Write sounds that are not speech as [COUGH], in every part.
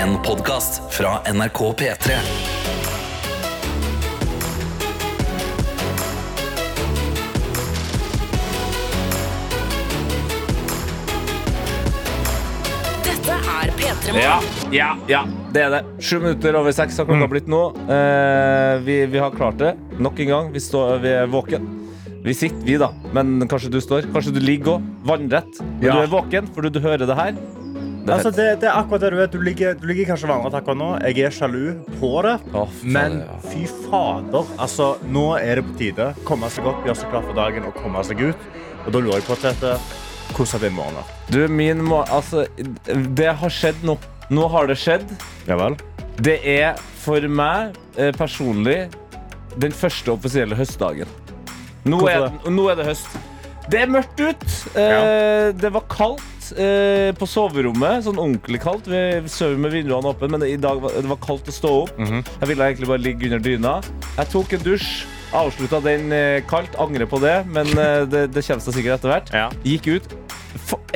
En podkast fra NRK P3. Dette er P3 Morgen. Ja, ja, ja, det er det. Sju minutter over seks har klokka blitt nå. Eh, vi, vi har klart det nok en gang. Vi, står, vi er våken. Vi sitter, vi, da. Men kanskje du står. Kanskje du ligger òg. Vannrett. Men Ja. du er våken, for du, du hører det her. Det Altså, det, det er akkurat det du vet. Du ligger, du ligger kanskje vandret akkurat nå. Jeg er sjalu på det. Oh, faen, Men ja. fy fader, altså, nå er det på tide. Komme seg opp, gjøre seg klar for dagen og komme seg ut. Og da lurer jeg på, dette. hvordan er din morgen? Du, min morgen Altså, det har skjedd nå. Nå har det skjedd. Ja vel? Det er for meg eh, personlig den første offisielle høstdagen. Nå er, nå er det høst. Det er mørkt ut. Ja. Det var kaldt eh, på soverommet. Sånn ordentlig kaldt. Vi sover med vinduene åpne, men i dag var, det var kaldt å stå opp. Mhm. Jeg ville egentlig bare ligge under dyna. Jeg tok en dusj. Avslutta den eh, kaldt. Angrer på det, men eh, det, det kommer seg sikkert etter hvert. Ja. Gikk ut.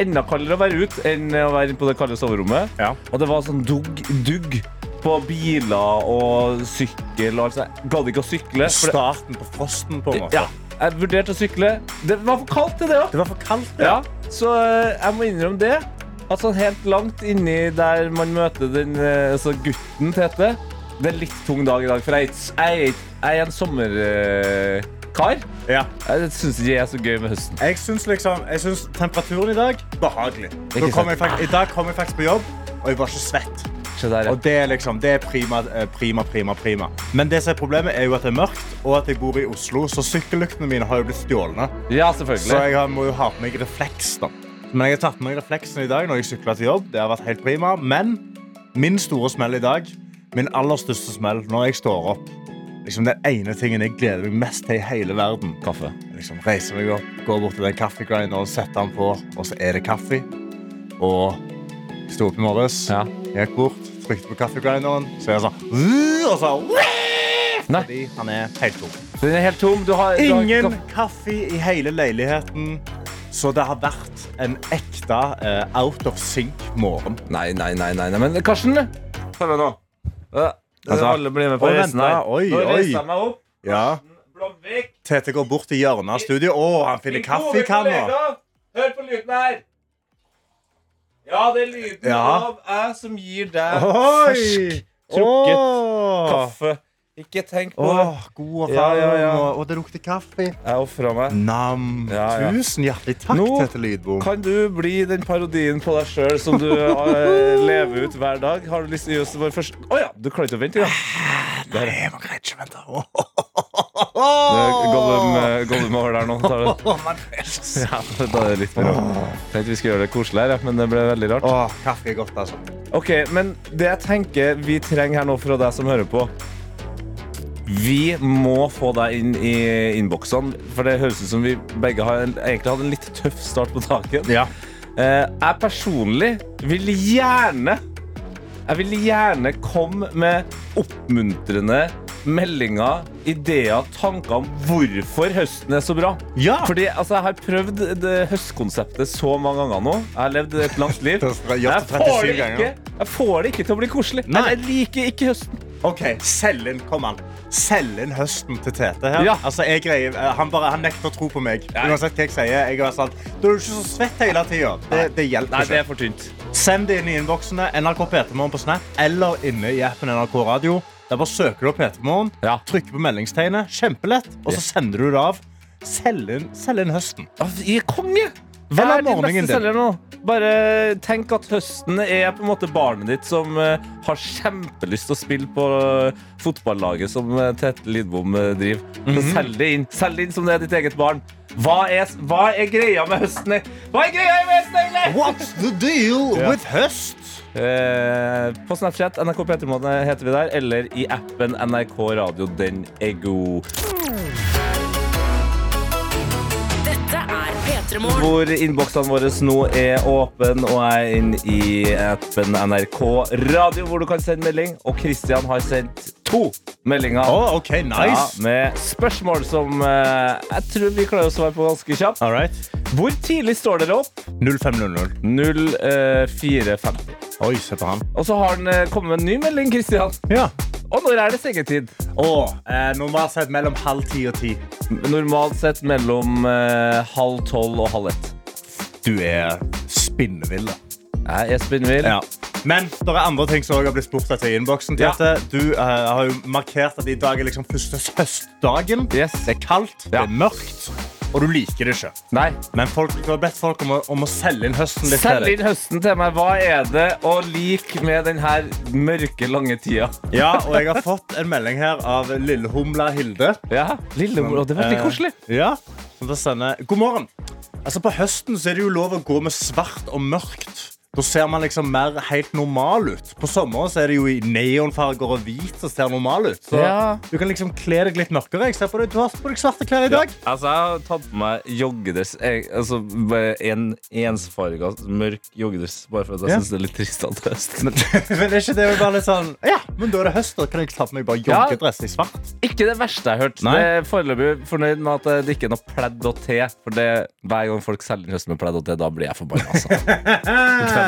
Enda kaldere å være ute enn å være inne på det kalde soverommet. Ja. Og det var sånn dugg, dugg på biler og sykkel. Og alt sånt. Jeg gadd ikke å sykle. for det- Starten på frosten, på en måte. ja, jeg vurderte å sykle. Det var for kaldt til det òg. Det var for kaldt, Ja, så eh, jeg må innrømme det. At sånn helt langt inni der man møter den eh, altså gutten Tete Det er litt tung dag i dag, for jeg, jeg, jeg er en sommerkar. Ja. Jeg syns ikke det er så gøy med høsten. Jeg syns liksom, temperaturen i dag behagelig. Jeg I dag kom jeg faktisk på jobb, og jeg var ikke svett. Se der, ja. Og det er liksom, det er prima, eh, prima, prima, prima. Men det som er problemet er jo at det er mørkt, og at jeg bor i Oslo, så sykkellyktene mine har jo blitt stjålne. ja, selvfølgelig. Så jeg har- må jo ha på meg refleks, da. Men jeg har tatt på meg refleksen i dag når jeg sykla til jobb. Det har vært helt prima. Men min store smell i dag, min aller største smell når jeg står opp liksom Den ene tingen jeg gleder meg mest til i hele verden. Kaffe. Jeg liksom reiser meg opp, går bort til den kaffegrinderen setter den på, og så er det kaffe. Og sto opp i morges, Ja. gikk bort, trykte på kaffegrinderen, så er han sånn Og så Nei, Fordi han er helt tom. den er helt tom. Du har, du har Ingen kaffe. kaffe i hele leiligheten. Så det har vært en ekte uh, out of sync-morgen. Nei, nei, nei, nei, nei. Men Karsten, Følg med nå. Uh, Altså, alle blir med på reisen her. Oi, Nå reiser jeg meg opp. Ja. Blomvik. Tete går bort til hjørnet av studioet. Å, han finner kaffekanna. Hør på lyden her. Ja, det er lyden Ja. av jeg som gir deg Oi! fersk trukket Åh. kaffe. Ikke tenk på det. Åh, god og Ja, varm, ja, ja. og, og det lukter kaffe. Jeg ofra meg. Nam. Ja, ja. Tusen hjertelig takk, Nå Tete Lydbom. Kan du bli den parodien på deg sjøl som du eh, lever ut hver dag? Har du lyst til å gi oss vår første Å ja, du klarer ikke å vente engang. Der. Nei, man greit ikke vente. Åh. [LAUGHS] Det Gollum, eh, Gollum over der nå. Tar det. Åh, man er så s- Ja, da er det litt bra. Tenkte vi skulle gjøre det koselig her, ja, men det ble veldig rart. Åh, kaffe er godt, altså. Ok, men det jeg tenker vi trenger her nå fra deg som hører på Vi må få deg inn i innboksene, for det høres ut som vi begge har en, egentlig hadde en litt tøff start på taket. Ja. Eh, jeg personlig vil gjerne Jeg vil gjerne komme med oppmuntrende meldinger, ideer, tanker om hvorfor høsten er så bra. Ja. Fordi altså, Jeg har prøvd det høstkonseptet så mange ganger nå. Jeg har levd et langt liv. [LAUGHS] Jeg får det ikke, jeg får det ikke til å bli koselig. Nei. Jeg liker ikke høsten. OK, selg inn. Kom an. Selg inn høsten til Tete her. Ja. Altså, jeg greier, eh, han, bare, han nekter å tro på meg. Nei. Uansett hva jeg sier. Jeg er sånn, du er jo ikke så svett hele tida. Det, det hjelper Nei, det er for tynt. Send det inn i innboksene. NRK P3morgen på Snap eller inne i appen NRK Radio. Der bare søker du opp P3morgen, Ja. trykker på meldingstegnet. Kjempelett. Og så sender du det av. Selg inn, selg inn høsten. Ja, er konge! Hva er din beste selger nå? Bare tenk at høsten er på en måte barnet ditt som eh, har kjempelyst til å spille på eh, fotballaget som Tete Lidbom eh, driver. Mm -hmm. Selg det inn. Selg det inn som det er ditt eget barn. Hva er, hva er greia med høsten? Hva er greia med høsten, egentlig? What's the deal yeah. with høst? Eh, på Snapchat, NRK P3måte heter vi der, eller i appen NRK Radio. Den er god. Dette er P3 Hvor innboksene våre nå er åpen, og jeg er inne i appen NRK Radio, hvor du kan sende melding. Og Kristian har sendt to meldinger. Oh, okay, nice. Ja, med spørsmål som eh, jeg tror vi klarer å svare på ganske kjapt. All right. Hvor tidlig står dere opp? 0500. 0450. Oi, se på han. Og så har han eh, kommet med en ny melding, Kristian. Ja. Og når er det sengetid? Og eh, normalt sett mellom halv ti og ti. Normalt sett mellom eh, halv tolv og halv ett. Du er spinnvill. Jeg er spinnvill. Ja. Men det er andre ting som også har blitt spurt etter i innboksen. Ja. Du uh, har jo markert at i dag er liksom første høstdagen. Yes. Det er kaldt, det er mørkt, og du liker det ikke. Nei. Men folk, du har bedt folk om å, om å selge inn høsten litt til Selg deg. inn høsten til meg. Hva er det å like med denne mørke, lange tida? Ja, og jeg har fått en melding her av lillehumla Hilde. Ja, Lillehumla, det var veldig Eh, koselig. Ja, som da sender God morgen. Altså På høsten så er det jo lov å gå med svart og mørkt. Da ser man liksom mer helt normal ut. På sommeren så er det jo i neonfarger og hvit som ser normal ut. Så Ja. du kan liksom kle deg litt mørkere. Jeg ser på deg, Du har på deg svarte klær i dag. Altså, Jeg har tatt på meg joggedress. Jeg, altså, en ensfarga, mørk joggedress. Bare for at jeg Ja. synes det er litt trist at det er høst. Men, [LAUGHS] men er ikke det bare litt sånn Ja, men da er det høst. Da kan jeg ta på meg bare Ja. joggedress i svart. Ikke det verste jeg har hørt. Nei. Det er Foreløpig fornøyd med at det ikke er noe pledd og te. For det, hver gang folk selger høst med pledd og te, da blir jeg forbanna. Altså. [LAUGHS]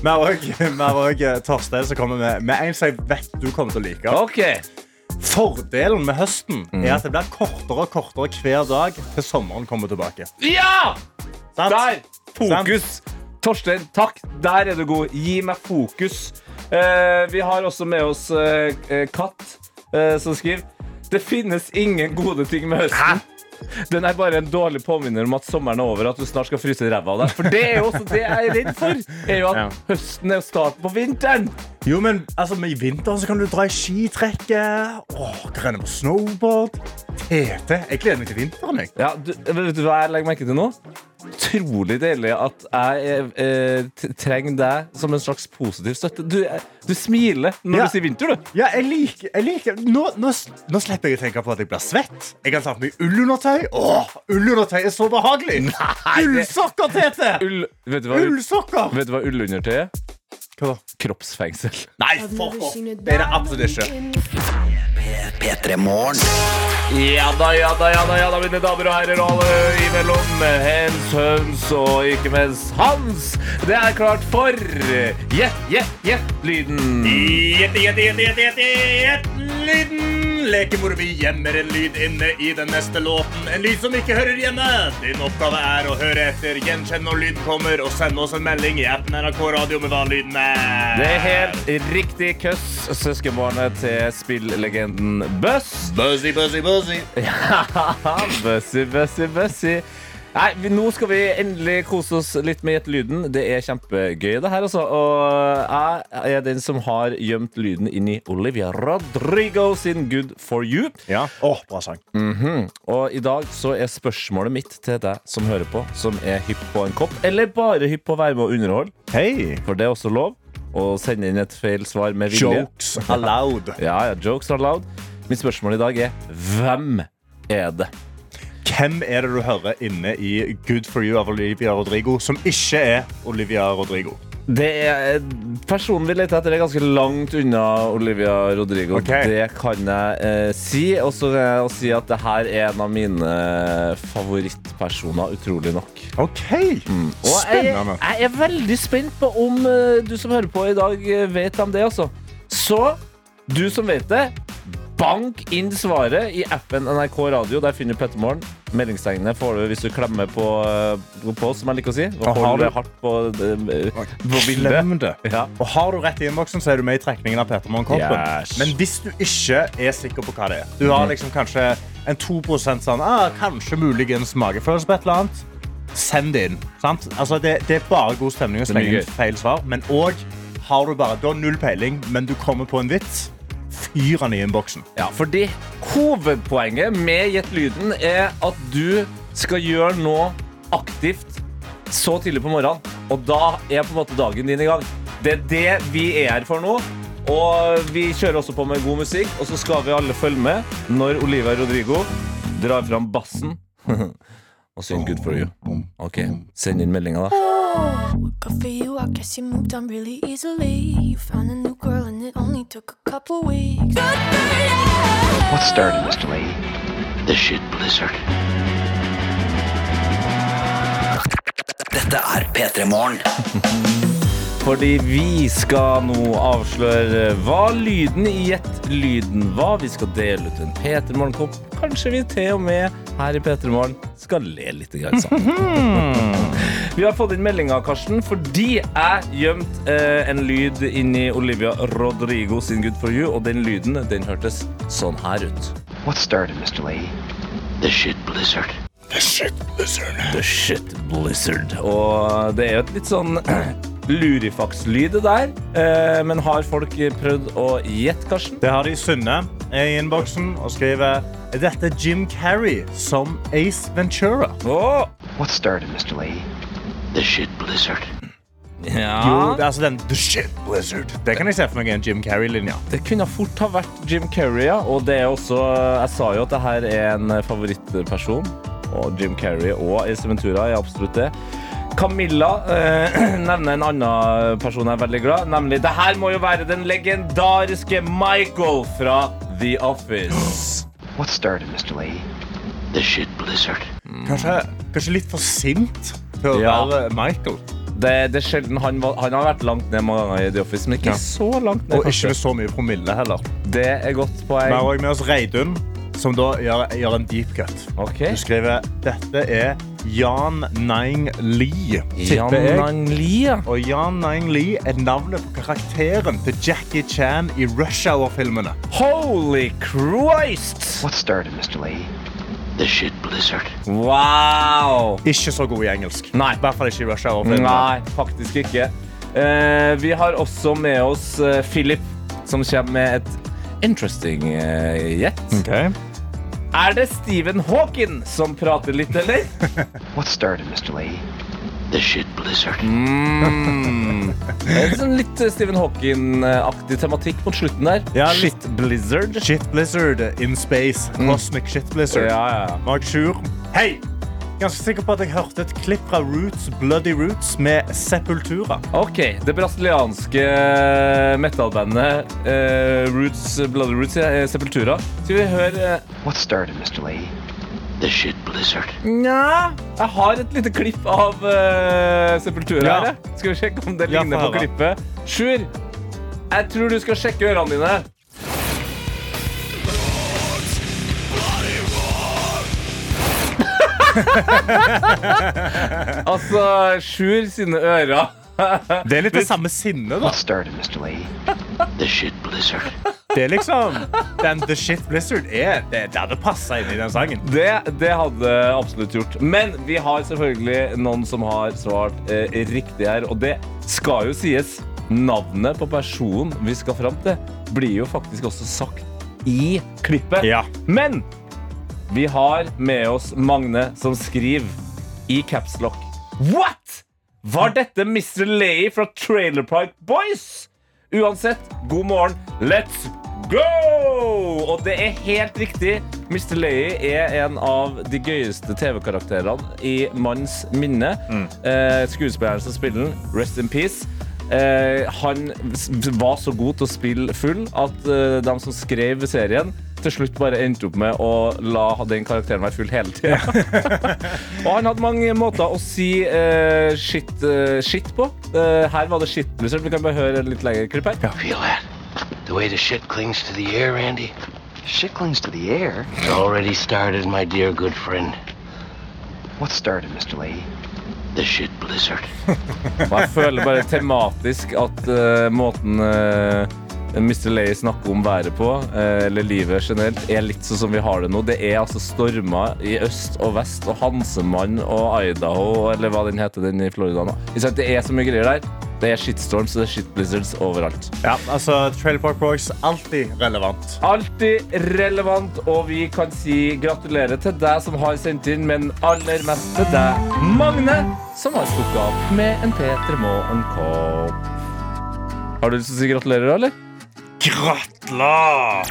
Vi har også Torstein som kommer med, med en som jeg vet du kommer til å like. Okay. Fordelen med høsten er at det blir kortere og kortere hver dag til sommeren kommer tilbake. Ja! Sant? Der! Fokus. Torstein, takk. Der er du god. Gi meg fokus. Eh, vi har også med oss eh, eh, Katt, eh, som skriver Det finnes ingen gode ting med høsten. Den er bare en dårlig påminner om at sommeren er over, at du snart skal fryse ræva av deg. For det er jo også det jeg er redd for. Er jo at Ja. høsten er starten på vinteren. Jo, men altså, I vinteren så kan du dra i skitrekket. Åh, Renne på snowboard. Tete. Jeg gleder meg til vinteren. jeg. Ja, du, vet du hva jeg legger merke til nå? Utrolig deilig at jeg eh, trenger deg som en slags positiv støtte. Du, eh, du smiler når Ja. du sier vinter, du. Ja, jeg liker, jeg liker. Nå, nå, nå slipper jeg å tenke på at jeg blir svett. Jeg kan ta på meg ullundertøy. Åh, Ullundertøy er så behagelig. Ullsokker, Tete! Ull, vet, du hva, ull, Ullsokker! vet du hva ullundertøy er? Hva da? Kroppsfengsel. Nei, fuck off. Det er det absolutt ikke. P3 Morgen. Ja da, ja da, ja da, ja da, mine damer og herrer, alle imellom hens, høns og ikke minst hans. Det er klart for Gjett, gjett, gjett-lyden. Gjett, gjett, gjett, gjett, gjett, gjett, lyden. Leken hvor vi gjemmer en lyd inne i den neste låten. En lyd som ikke hører hjemme. Din oppgave er å høre etter, gjenkjenne når lyden kommer, og sende oss en melding i appen NRK Radio med hva lyden er. Det er helt riktig køss, søskenbarnet til spillegenden Buss. Buzzy, buzzy, buzzy. Bussy, bussy, bussy. Nei, vi, Nå skal vi endelig kose oss litt med Gjett lyden. Det er kjempegøy, det her. altså Og jeg er den som har gjemt lyden inn i Olivia Rodrigo sin Good for you. Ja. oh, bra sang. Og i dag så er spørsmålet mitt til deg som hører på, som er hypp på en kopp, eller bare hypp på å være med og underholde, Hei. for det er også lov, å sende inn et feil svar med vilje. Jokes allowed. [LAUGHS] Ja, ja, jokes loud. Mitt spørsmål i dag er hvem er det? Hvem er det du hører inne i Good for you av Olivia Rodrigo, som ikke er Olivia Rodrigo? Det er Personen vi leter etter er ganske langt unna Olivia Rodrigo. Okay. Det kan jeg eh, si. Og så kan jeg si at det her er en av mine favorittpersoner, utrolig nok. OK. Og Spennende. jeg er veldig spent på om eh, du som hører på i dag, eh, vet om det altså. Så du som vet det, bank inn svaret i appen NRK Radio. Der finner du Pettermorgen. Meldingstegnene får du hvis du klemmer på, eh, på som jeg liker å si. Og Og har du- hardt på, eh, på bildet. Det. Ja. Og har du rett i innboksen, så er du med i trekningen av Peter Morgenkoppen. Yes. Men hvis du ikke er sikker på hva det er Du har liksom kanskje en 2 sånn ah, Kanskje muligens magefølelse på et eller annet. Send det inn. Sant? Altså, det, det er bare god stemning å slenge inn feil svar. Men òg har du bare Du har null peiling, men du kommer på en vits. Fyr han i innboksen. Ja, fordi hovedpoenget med Gjett lyden er at du skal gjøre noe aktivt så tidlig på morgenen. Og da er på en måte dagen din i gang. Det er det vi er her for nå. Og vi kjører også på med god musikk, og så skal vi alle følge med når Olivia Rodrigo drar fram bassen [LAUGHS] og synger Good for you. Ok, Send inn meldinga, da. Oh, good for you. I guess you moved on really easily. You found a new girl and it only took a couple weeks. Good for you. What started this, Delaney? The shit blizzard. Dette er P3 Morgen. [LAUGHS] Fordi vi skal nå avsløre hva lyden i Gjett lyden var. Vi skal dele ut en P3 Morgenkopp. Kanskje vi til og med her i P3 Morgen skal le litt grann sammen. [LAUGHS] vi har fått inn meldinga, Karsten, fordi jeg gjemte eh, en lyd inni Olivia Rodrigo sin Good for you, og den lyden den hørtes sånn her ut. What started, Mr. Lee? The shit blizzard. The shit blizzard. Og det er jo et litt sånn [CLEARS THROAT] lurifakslyd, det der. Eh, men har folk prøvd å gjette, Karsten? Det har de sunne i innboksen og skriver Er dette Jim Carrey som Ace Ventura? Oh. What started, Mr. Lee? The shit blizzard. Ja. Jo, det altså den The Shit Blizzard. Det kan jeg se for meg er en Jim Carrey-linje. Det kunne fort ha vært Jim Carrey, ja. Og det er også Jeg sa jo at det her er en favorittperson. Og Jim Carrey og Ace Ventura er absolutt det. Camilla eh, [CLEARS THROAT] nevner en annen person jeg er veldig glad Nemlig, det her må jo være den legendariske Michael fra The Office. [GASPS] What started, Mr. Lee? The shit blizzard. Kanskje, kanskje litt for sint å Ja. være Michael. Det, det er sjelden han, var, han har vært langt ned mange ganger i The Office, men ikke Ja. så langt ned. Og ikke kanskje. med så mye promille heller. Det er godt Vi poeng. har også med oss Reidun, som da gjør, gjør en deep cut. Ok. Du skriver dette er Jan Nang Lee. Jan Tipper jeg. Nang Lie. Og Jan Nang Lee er navnet på karakteren til Jackie Chan i Rush Hour-filmene. Holy Christ! What started, Mr. Lee? The shit blizzard. Wow! Ikke så god i engelsk. Nei. I hvert fall ikke i Russia. Nei, faktisk ikke. Uh, vi har også med oss uh, Philip, som kommer med et interesting uh, gjett. Okay. Er det Stephen Hawking som prater litt, eller? [LAUGHS] What started, Mr. Lee? The shit blizzard. Mm. [LAUGHS] Det er sånn litt eh, Stephen Hawking-aktig tematikk mot slutten der. Ja, Shit Blizzard. Shit Blizzard in space. Cosmic Shit Blizzard. Ja, ja. Hei! Ganske sikker på at jeg hørte et klipp fra Roots, Bloody Roots med Sepultura. Ok, det brasilianske metallbandet metalbandet eh, Roots, Bloody Roots, uh, Sepultura. Skal vi høre uh... What started, Mr. Lee? The shit blizzard. Nja, jeg har et lite klipp av uh, Sepultura Ja. her. Skal vi sjekke om det Ja, ligner på klippet? Sjur, jeg tror du skal sjekke ørene dine. [LAUGHS] altså, Sjur sine ører [LAUGHS] Det er litt det samme sinnet, da. Started, Mr. Lee? The shit blizzard. Det er liksom Den The Shit Blizzard er Det, det hadde passa inn i den sangen. Det, det hadde absolutt gjort. Men vi har selvfølgelig noen som har svart eh, riktig her. Og det skal jo sies. Navnet på personen vi skal fram til, blir jo faktisk også sagt i klippet. Ja. Men vi har med oss Magne som skriver i capslock. What?! Var dette Mr. Lay fra Trailer Park Boys? Uansett, god morgen. Let's go! Og det er helt riktig. Mr. Lay er en av de gøyeste TV-karakterene i manns minne. Eh, skuespilleren som spiller den, rest in peace. Eh, han var så god til å spille full at eh, de som skrev serien, til slutt bare endte opp med å la den karakteren være full hele tida. [LAUGHS] Og han hadde mange måter å si uh, shit, uh, shit på. Uh, her var det shit blizzard. Vi kan bare høre et litt lengre klipp her. Ja. The way the shit clings to the air, Randy? Shit clings to the air? It's already started, my dear good friend. What started, Mr. Leahy? The shit blizzard. [LAUGHS] Jeg føler bare tematisk at uh, måten uh, Mr. Lay snakker om været på, eh, eller livet generelt, er litt sånn som vi har det nå. Det er altså stormer i øst og vest, og Hansemann og Idaho, eller hva den heter, den i Florida nå. Det er så mye greier der. Det er shitstorms og det er shit blizzards overalt. Ja, altså Trailer Park Boys alltid relevant. Alltid relevant, og vi kan si gratulerer til deg som har sendt inn, men aller mest til deg, Magne, som har stukket av med en P3 Morgen-kopp. Har du lyst til å si gratulerer, eller? Gratulerer!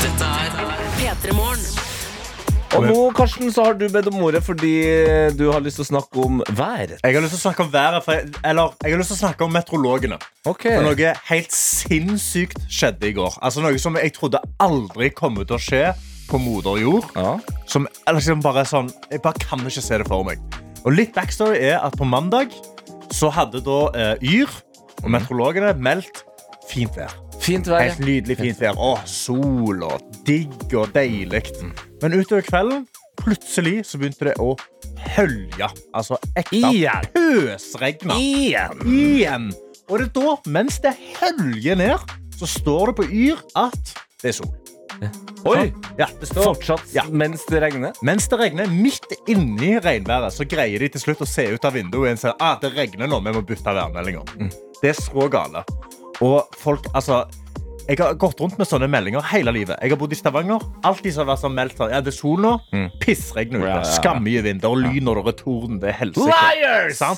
Dette er P3 Morgen. Og nå, Karsten, så har du bedt om ordet fordi du har lyst til å snakke om været. Jeg har lyst til å snakke om været, for jeg, eller jeg har lyst til å snakke om meteorologene. Okay. For noe helt sinnssykt skjedde i går. Altså Noe som jeg trodde aldri kom til å skje på moder jord. Ja. Som er liksom bare sånn Jeg bare kan ikke se det for meg. Og litt backstory er at på mandag så hadde da eh, Yr og meteorologene meldt fint vær. Fint vær. Helt nydelig fint vær. Å, sol og digg og deilig. Men utover kvelden, plutselig så begynte det å hølje. Altså ekte pøsregna. Igjen. Igjen. Og det er da, mens det høljer ned, så står det på Yr at det er sol. Oi! Ja, det står Fortsatt Ja. mens det regner. Mens det regner midt inni regnværet, så greier de til slutt å se ut av vinduet og si ah, det regner nå, vi må bytte værmeldinger. Det er så gale. Og folk, altså jeg har gått rundt med sånne meldinger hele livet. Jeg har bodd i Stavanger. Alltid har vært sånn meldt sånn, ja, det er sol nå. Pissregn ute. Ja, ja, ja. Skammye vind. og er lyn og det er torden. Det er helsike.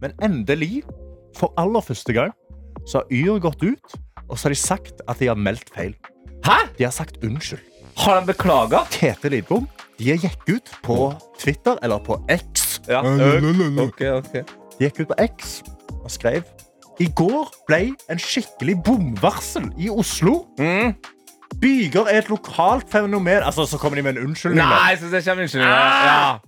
Men endelig, for aller første gang, så har Yr gått ut, og så har de sagt at de har meldt feil. Hæ? De har sagt unnskyld. Har de beklaga? Tete Lidbom de gikk ut på Twitter, eller på X. Ja. Ok, ok. De gikk ut på X og skrev I går ble en skikkelig bomvarsel i Oslo. Mm. Byger er et lokalt fenomen. Altså, Så kommer de med en unnskyldning. Nei, så det kommer unnskyldninger. Ja.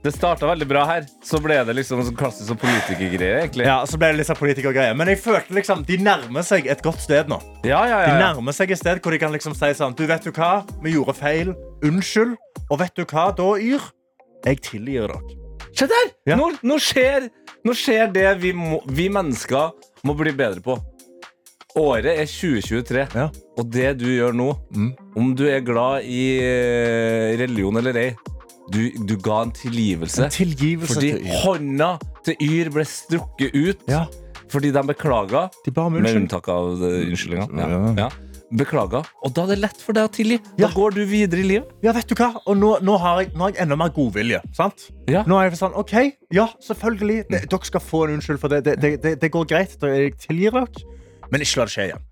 Det starta veldig bra her. Så ble det liksom sånn klassisk sånn politikergreie, egentlig. Ja, så ble det liksom sånn politikergreier. Men jeg følte liksom de nærmer seg et godt sted nå. Ja, ja, De ja, De nærmer seg et sted hvor de kan liksom si sånn Du, vet du hva? Vi gjorde feil. Unnskyld. Og vet du hva da, Yr? Jeg tilgir dere. Se der! Ja. Nå, nå, skjer, nå skjer det vi, må, vi mennesker må bli bedre på. Året er 2023, Ja. og det du gjør nå, Mm. om du er glad i eh, religion eller ei, du, du ga en tilgivelse. En tilgivelse Fordi til hånda til Yr ble strukket ut Ja, fordi de beklaga. Med unntak av eh, unnskyldninga. Ja. Ja. Ja. Beklaga. Og da er det lett for deg å tilgi. Da Ja. går du videre i livet. Ja, vet du hva? Og nå, nå, har jeg, nå har jeg enda mer godvilje. sant? Ja. Nå er jeg sånn, ok, ja, selvfølgelig. Det, dere skal få en unnskyld for det. Det, det, det, går greit. Jeg tilgir dere. Men ikke la det skje igjen.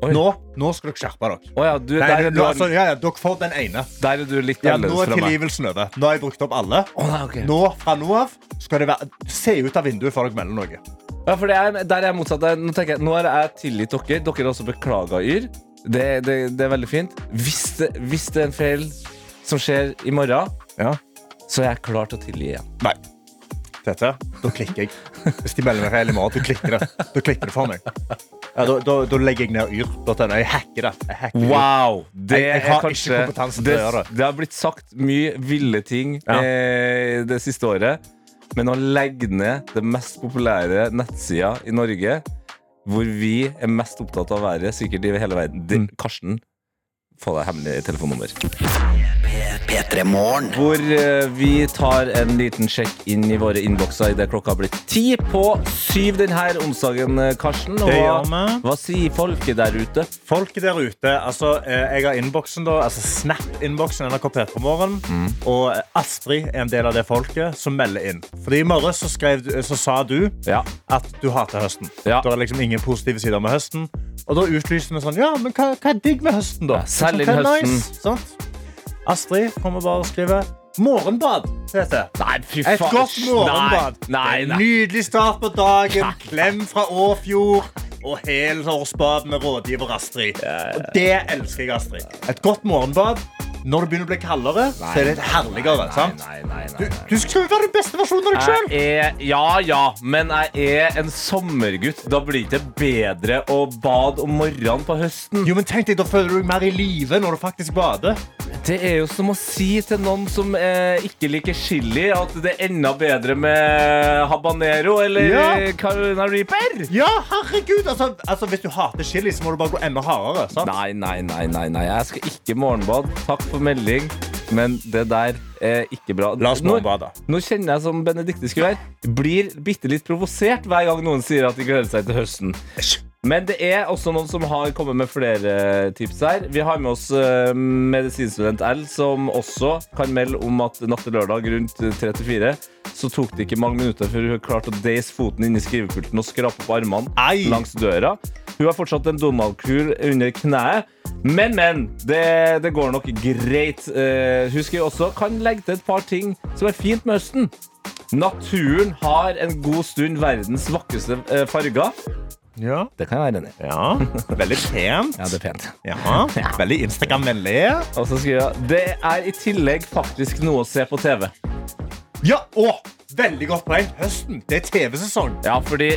Nå, nå skal dere skjerpe dere. Oh, ja, du, Nei, der, er nå, altså, ja, ja, dere får den ene. der er du litt Ja, nå er tilgivelsen over. Nå har jeg brukt opp alle. Oh, nei, ok. Nå, Fra nå av skal det være Se ut av vinduet før dere melder noe. Ja, for det er, der er jeg motsatt. Nå, tenker jeg, nå har jeg tilgitt dere. Dere har også beklaga Yr. Det, det, det er veldig fint. Hvis det, hvis det er en feil som skjer i morgen, Ja. så er jeg klar til å tilgi igjen. Nei. Tete, da klikker jeg. Hvis de melder meg feil i morgen, da klikker det. Da klikker det for meg. Ja, da, da, da legger jeg ned yr.no. Jeg hacker det. Jeg hacker. Wow! Det Jeg- jeg har har ikke kompetanse til det, å gjøre det. det har blitt sagt mye ville ting Ja. eh, det siste året. Men å legge ned det mest populære nettsida i Norge, hvor vi er mest opptatt av været, sikkert i hele verden det, Mm. Karsten, få deg hemmelig telefonnummer. P3 Morgen. Hvor eh, vi tar en liten sjekk inn i våre innbokser idet klokka har blitt ti på syv denne onsdagen, eh, Karsten. Og hva, hva sier folket der ute? Folket der ute, altså eh, Jeg har innboksen da, altså Snap-innboksen NRK P3 Morgen. Og eh, Astrid er en del av det folket som melder inn. Fordi i morges så, skrev, så sa du Ja. at du hater høsten. Ja. Det er liksom ingen positive sider med høsten. Og da utlyste vi sånn Ja, men hva, hva er digg med høsten, da? Ja, selg inn høsten. Nice? Astrid kommer bare og skriver Morgenbad. heter. Nei, fy faen. Et godt morgenbad. Nei, En nei. Nydelig start på dagen. Klem fra Åfjord. Og helårsbad med rådgiver Astrid. Og det elsker jeg, Astrid. Et godt morgenbad. Når det begynner å bli kaldere, så er det et herligere. sant? Nei, nei, nei, Du, nei. du skal jo være den beste versjonen av deg sjøl. Ja, ja, men jeg er en sommergutt. Da blir det ikke bedre å bade om morgenen på høsten. Jo, men tenk deg, Da føler du deg mer i live når du faktisk bader. Det er jo som å si til noen som eh, ikke liker chili, at det er enda bedre med habanero eller Ja. Carolina Reaper. Ja, herregud! Altså, altså, Hvis du hater chili, så må du bare gå enda hardere. sant? Nei, nei, nei, nei, nei. Jeg skal ikke morgenbad. Takk for melding, men det der er ikke bra. La oss Nå- morgenbade. Nå kjenner jeg som Benedicte skulle være Blir bitte litt provosert hver gang noen sier at de gleder seg til høsten. Men det er også noen som har kommet med flere tips her. Vi har med oss eh, medisinstudent L, som også kan melde om at natt til lørdag rundt 34 så tok det ikke mange minutter før hun klarte å deise foten inn i skrivepulten og skrape på armene Ei. langs døra. Hun har fortsatt en Donald-kur under kneet. Men, men. Det, det går nok greit. Eh, hun skriver også kan legge til et par ting som er fint med høsten. Naturen har en god stund verdens vakreste eh, farger. Ja. Det kan jeg være enig i. ja. Veldig pent. [LAUGHS] Ja, det er pent. Ja. Veldig Instagram-vennlig. Og så skriver jeg Det er i tillegg faktisk noe å se på TV. Ja, å, veldig godt poeng. Høsten, det er TV-sesong. Ja, fordi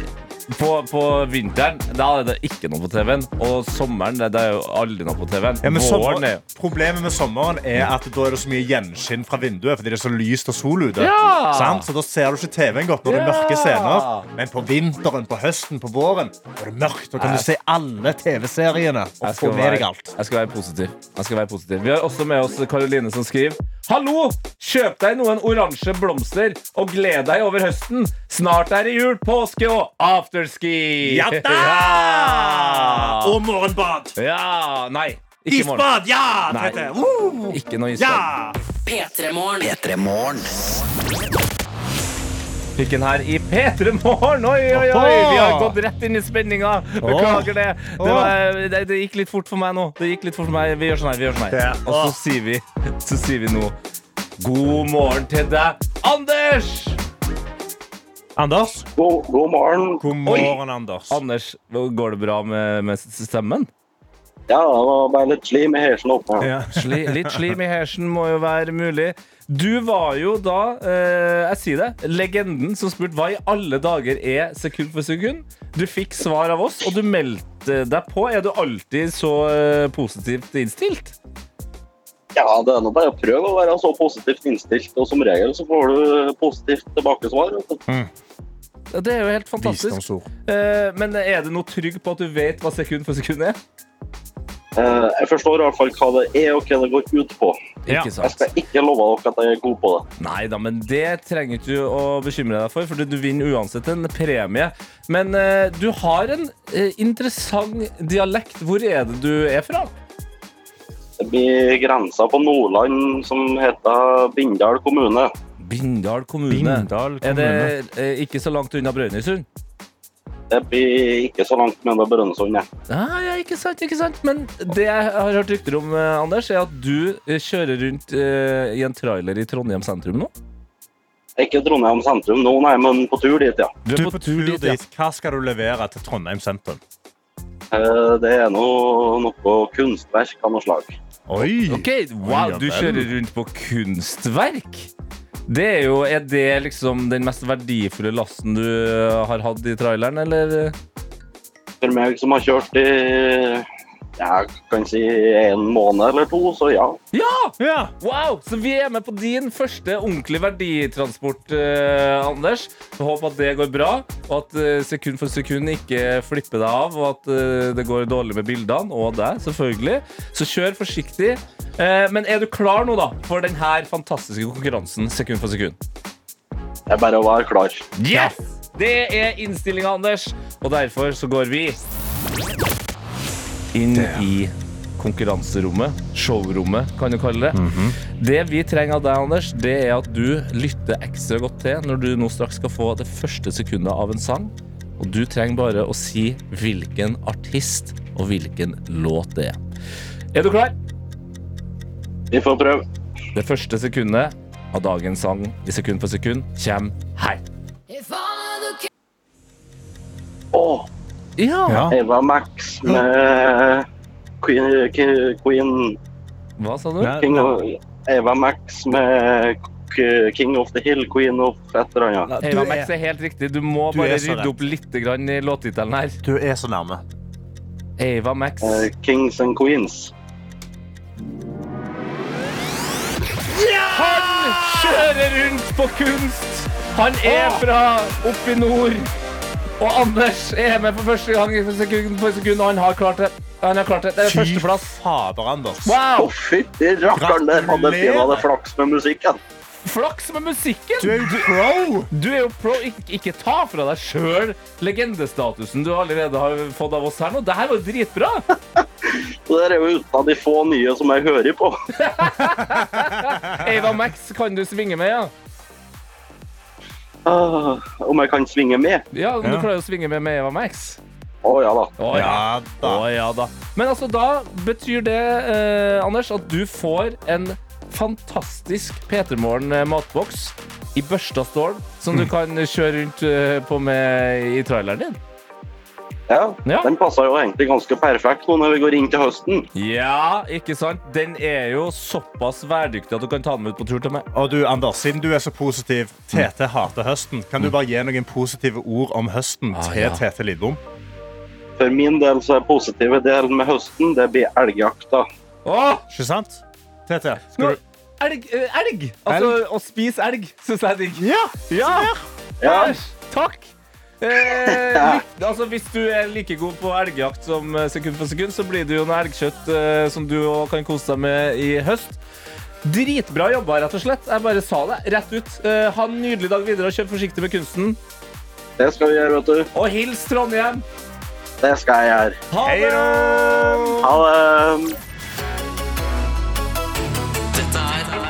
på, på vinteren da er det ikke noe på TV-en. Og sommeren det, det er jo aldri noe på TV-en. Ja, sommer, er problemet med sommeren er at da er det så mye gjenskinn fra vinduet fordi det er så lyst og sol ute. Ja! Så da ser du ikke TV-en godt når det er mørke scener. Men på vinteren, på høsten, på våren, er det mørkt. Da kan du se alle TV-seriene og Jeg få med deg alt. jeg skal være positiv. Jeg skal være positiv. Vi har også med oss Karoline som skriver Hallo! Kjøp deg noen oransje blomster og gled deg over høsten. Snart er det jul, påske og afterski. Ja da! [LAUGHS] Ja! Og morgenbad. ja! Nei, ikke i morgen. Isbad! Ja! Nei. Tete. Woo! Ikke noe isbad. Ja! P3 Morgen. P3 Morgen. Fikk den her i P3 Morgen. Oi, oi, oi! Vi har gått rett inn i spenninga. Beklager det. Det, var, det. det gikk litt fort for meg nå. Det gikk litt fort for meg. Vi gjør sånn her. vi gjør sånn her Og så sier vi, så sier vi nå God morgen til deg, Anders! Anders? God, god morgen. God morgen, Anders. Anders, går det bra med, med stemmen? Ja, det var bare litt slim i hersen oppe. Ja. [LAUGHS] Sli, litt slim i hersen må jo være mulig. Du var jo da, eh, jeg sier det, legenden som spurte hva i alle dager er sekund for sekund. Du fikk svar av oss, og du meldte deg på. Er du alltid så eh, positivt innstilt? Ja, det er nå bare å prøve å være så positivt innstilt, og som regel så får du positivt tilbakesvar. Mm. Det er jo helt fantastisk. Eh, men er du noe trygg på at du vet hva sekund for sekund er? Eh, Jeg forstår i hvert fall hva det er og hva det går ut på. Ja. Ikke Jeg skal ikke love dere at jeg er god på det. Nei da, men det trenger du å bekymre deg for, for du vinner uansett en premie. Men eh, du har en eh, interessant dialekt. Hvor er det du er fra? Det blir grensa på Nordland som heter Bindal kommune. Bindal kommune. Bindal Er det kommune. eh, ikke så langt unna Brønnøysund? Det blir ikke så langt unna Brønnøysund. jeg. Ah, ja, ikke sant, ikke sant. Men det jeg har hørt rykter om, eh, Anders, er at du eh, kjører rundt eh, i en trailer i Trondheim sentrum nå. Ikke Trondheim sentrum nå, nei, men på tur dit, ja. Du Du er på tur dit, ja. dit. Hva skal du levere til Trondheim sentrum? Eh, Det er noe, noe kunstverk av noe slag. Oi! Ok, wow, du kjører rundt på kunstverk. Det er jo, er det liksom den mest verdifulle lasten du har hatt i traileren, eller? For meg som har kjørt i jeg kan si en måned eller to, så ja. Ja! Ja. Wow! Så vi er med på din første ordentlige verditransport, eh, Anders. Jeg håper at det går bra, og at eh, sekund for sekund ikke flipper deg av, og at eh, det går dårlig med bildene, og deg, selvfølgelig. Så kjør forsiktig. Eh, men er du klar nå, da, for denne fantastiske konkurransen sekund for sekund? Det er bare å være klar. Yes! Det er innstillinga, Anders. Og derfor så går vi inn i konkurranserommet. Showrommet, kan du kalle det. Det vi trenger av deg, Anders, det er at du lytter ekstra godt til når du nå straks skal få det første sekundet av en sang. Og du trenger bare å si hvilken artist og hvilken låt det er. Er du klar? Vi får prøve. Det første sekundet av dagens sang i sekund for sekund kommer her. Å. Ja. Eva Max med Queen, Queen Hva sa du? King of, Eva Max med King of the Hill, Queen of et eller annet. Eva er- Max er helt riktig. Du må Du bare rydde opp litt grann i låttittelen her. Du er så nærme. Eva Max. Uh, Kings and Queens. Han kjører rundt på kunst! Han er fra oppe i nord. Og Anders er med for første gang i sekund for sekund, og han har klart det. Han har klart det. Det er førsteplass. fader, Anders. Å, fy, fytti rakkeren, der hadde Gratulerer. hadde flaks med musikken. Flaks med musikken! Du er jo pro! Du er jo pro. Ikke, ikke ta fra deg sjøl legendestatusen du allerede har fått av oss her nå. Det her var jo dritbra! [LAUGHS] det der er jo uten av de få nye som jeg hører på. [LAUGHS] Eva Max kan du svinge med, ja. Ah, om jeg kan svinge med? Ja, om du Ja. klarer å svinge med med Eva Max. Å ja da. Å ja. Ja da. Å ja da. Men altså, da betyr det, eh, Anders, at du får en fantastisk P3 Morgen eh, matboks i børsta stål, som du kan kjøre rundt eh, på med i traileren din. Ja, Ja. Den passer jo egentlig ganske perfekt nå når vi går inn til høsten. Ja, ikke sant? Den er jo såpass værdyktig at du kan ta den med ut på tur til meg. Og du, Anders, siden du er så positiv, Tete hater høsten. Kan du bare gi noen positive ord om høsten Ah, til ja. Tete Lidbom? For min del så er positive delen med høsten, det blir elgjakta. Åh, Ikke sant? Tete, skal du elg, eh, elg! Altså, å spise elg syns jeg er digg. Ja! Ja! Ja. Takk! Eh, altså, hvis du er like god på elgjakt som eh, sekund for sekund, så blir det jo noe elgkjøtt eh, som du kan kose deg med i høst. Dritbra jobba, rett og slett. Jeg bare sa det rett ut. Eh, ha en nydelig dag videre og kjør forsiktig med kunsten. Det skal vi gjøre, vet du. Og hils Trondheim. Det skal jeg gjøre. Ha det! Ha det. Dette er P3 Morgen.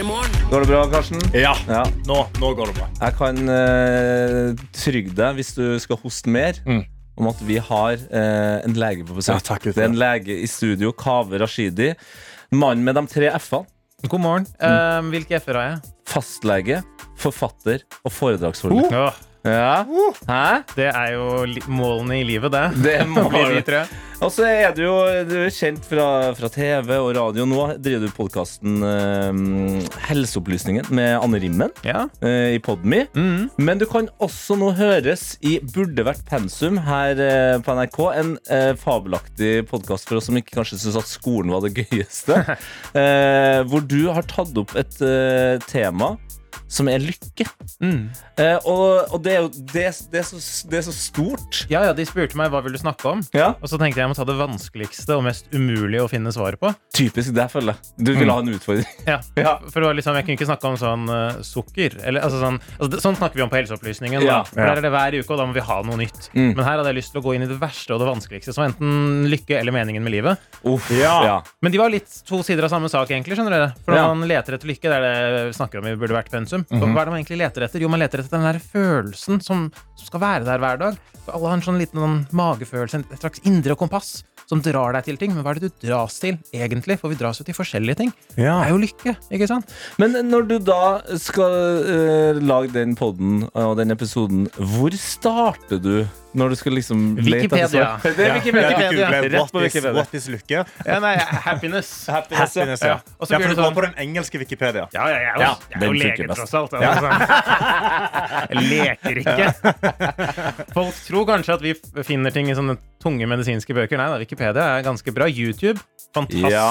Går det bra, Karsten? Ja, Ja. nå, nå går det bra. Jeg kan uh, trygge deg, hvis du skal hoste mer, Mm. om at vi har uh, en lege på besøk. Ja, takk, det er en lege i studio, Kave Rashidi. Mannen med de tre F-ene. God morgen. Eh, hvilke F-er har jeg? Fastlege, forfatter og foredragsholder. Åh, Ja. Hæ? det er jo li målene i livet, det. Det må Blir de tre. Og så er du jo du er kjent fra, fra TV og radio. Nå driver du podkasten eh, Helseopplysningen med Anne Rimmen Ja. eh, i Podme. Mm. Men du kan også nå høres i Burde vært pensum her eh, på NRK. En eh, fabelaktig podkast for oss som ikke kanskje syns at skolen var det gøyeste. [LAUGHS] eh, hvor du har tatt opp et eh, tema som er lykke. Mm. Eh, og, og det er jo det, det, er så, det er så stort. ja, ja, de spurte meg hva vil du snakke om. Ja. Og så tenkte jeg jeg må ta det vanskeligste og mest umulige å finne svaret på. Typisk det, føler jeg. Du ville ha en utfordring. Ja, [LAUGHS] Ja. For det var liksom, Jeg kunne ikke snakke om sånn uh, sukker. Eller, altså sånn, altså, det- sånn snakker vi om på Helseopplysningen. Ja. For Der er det hver uke, og da må vi ha noe nytt. Mm. Men her hadde jeg lyst til å gå inn i det verste og det vanskeligste, som enten lykke eller meningen med livet. Uff. Men de var litt to sider av samme sak, egentlig. skjønner dere For når man leter etter lykke, det er det vi snakker om vi Burde vært pensum. Så Hva er det man egentlig leter etter? Jo, man leter etter den der følelsen som, som skal være der hver dag. For alle har en sånn liten sånn magefølelse, et slags indre kompass, som drar deg til ting. Men hva er det du dras til, egentlig? For vi dras jo til forskjellige ting. Det er jo lykke, ikke sant? Men når du da skal uh, lage den podden og den episoden, hvor starter du når du skal liksom Wikipedia. [LAUGHS] Det er Ja, Wikipedia. Google, Rett what, på is, Wikipedia. what is lykke? Ja, nei, happiness. [LAUGHS] Happiness, ja. Happiness, ja. Ja. Og så Ja, for du går sånn- på den engelske Wikipedia. Ja, ja, jeg jo, Ja, jeg er jo lege, tross alt. Altså. [LAUGHS] Jeg leker ikke. Folk tror kanskje at vi finner ting i sånne tunge medisinske bøker. Nei da, Wikipedia er ganske bra. YouTube, fantastisk. Ja.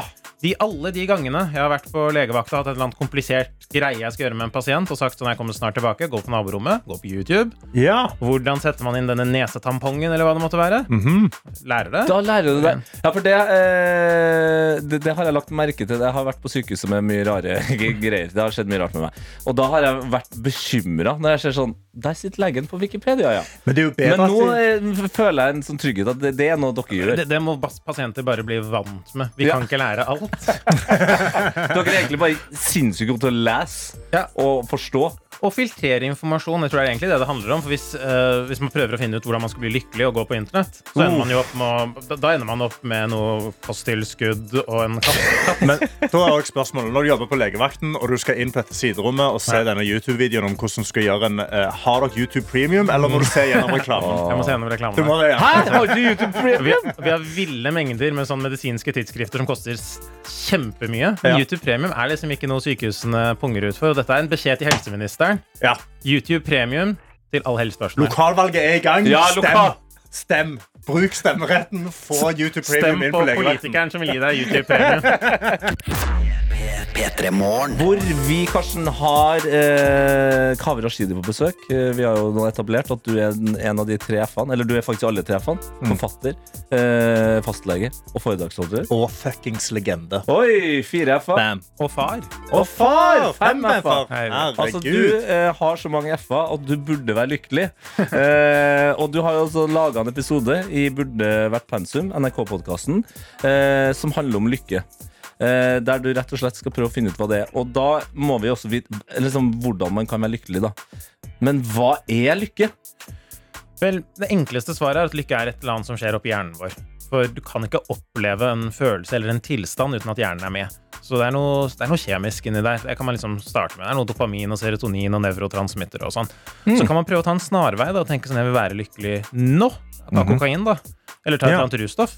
Ah, De, alle de gangene jeg har vært på legevakta og hatt et eller annet komplisert greie jeg skal gjøre med en pasient, og sagt sånn jeg kommer snart tilbake, gå på naborommet, gå på YouTube. ja. Hvordan setter man inn denne nesetampongen, eller hva det måtte være? Mhm. Lærer det. Da lærer du det. Ja, for det, eh, det, det har jeg lagt merke til. Jeg har vært på sykehuset med mye rare [LAUGHS] greier. Det har skjedd mye rart med meg. Og da har jeg vært bekymra når jeg ser sånn Der sitter legen på Wikipedia, ja. Men det er jo bedre Men nå eh, føler jeg en sånn trygghet at det, det er noe dere gjør. Det, det må pasienter bare bli vant med. Vi Ja. kan ikke lære alt. [LAUGHS] Dere er egentlig bare sinnssykt gode til å lese Ja. og forstå. Og filtrere informasjon. Jeg tror det er egentlig det det handler om. For hvis, uh, hvis man prøver å finne ut hvordan man skal bli lykkelig og gå på internett, så ender man jo opp med å, da- ender man opp med noe kosttilskudd og en katt. [LAUGHS] men da er også spørsmålet Når du jobber på legevakten og du skal inn på dette siderommet og se denne YouTube-videoen om hvordan du skal gjøre en uh, Har dere YouTube Premium, eller må du se gjennom [LAUGHS] reklamen? Jeg må se gjennom Du må ja. Hæ? [LAUGHS] Har du YouTube Premium? vi har ville mengder med sånne medisinske tidsskrifter som koster kjempemye. Ja. YouTube Premium er liksom ikke noe sykehusene punger ut for. Dette er en beskjed til helseministeren. Ja. YouTube Premium til all helsepersonell. Lokalvalget er i gang. Ja, Stem. lokal- Stem. Bruk stemmeretten. Få YouTube Premium Stem inn på på politikeren som vil gi deg YouTube Premium. [LAUGHS] P3 Morgen. Hvor vi, Karsten, har eh, Kaveh Rashidi på besøk. Eh, vi har jo nå etablert at du er en, av de tre F-ene. Eller du er faktisk alle tre F-ene. Forfatter, eh, fastlege og foredragsholder. Og fuckings legende. Oi, fire F-er. Og far. Og far! Fem F-er. Altså, du eh, har så mange F-er at du burde være lykkelig. [LAUGHS] Eh, og du har jo også laga en episode i Burde vært pensum, NRK-podkasten, eh, som handler om lykke. Eh, der du rett og slett skal prøve å finne ut hva det er. Og da må vi også vite liksom, hvordan man kan være lykkelig, da. Men hva er lykke? Vel, Det enkleste svaret er at lykke er et eller annet som skjer oppi hjernen vår. For du kan ikke oppleve en følelse eller en tilstand uten at hjernen er med. Så det er noe, det er noe kjemisk inni der. Det kan man liksom starte med. Det er noe dopamin og serotonin og nevrotransmitter og sånn. Så kan man prøve å ta en snarvei da, og tenke sånn jeg vil være lykkelig nå. Ta kokain, da. Eller ta et eller annet russtoff.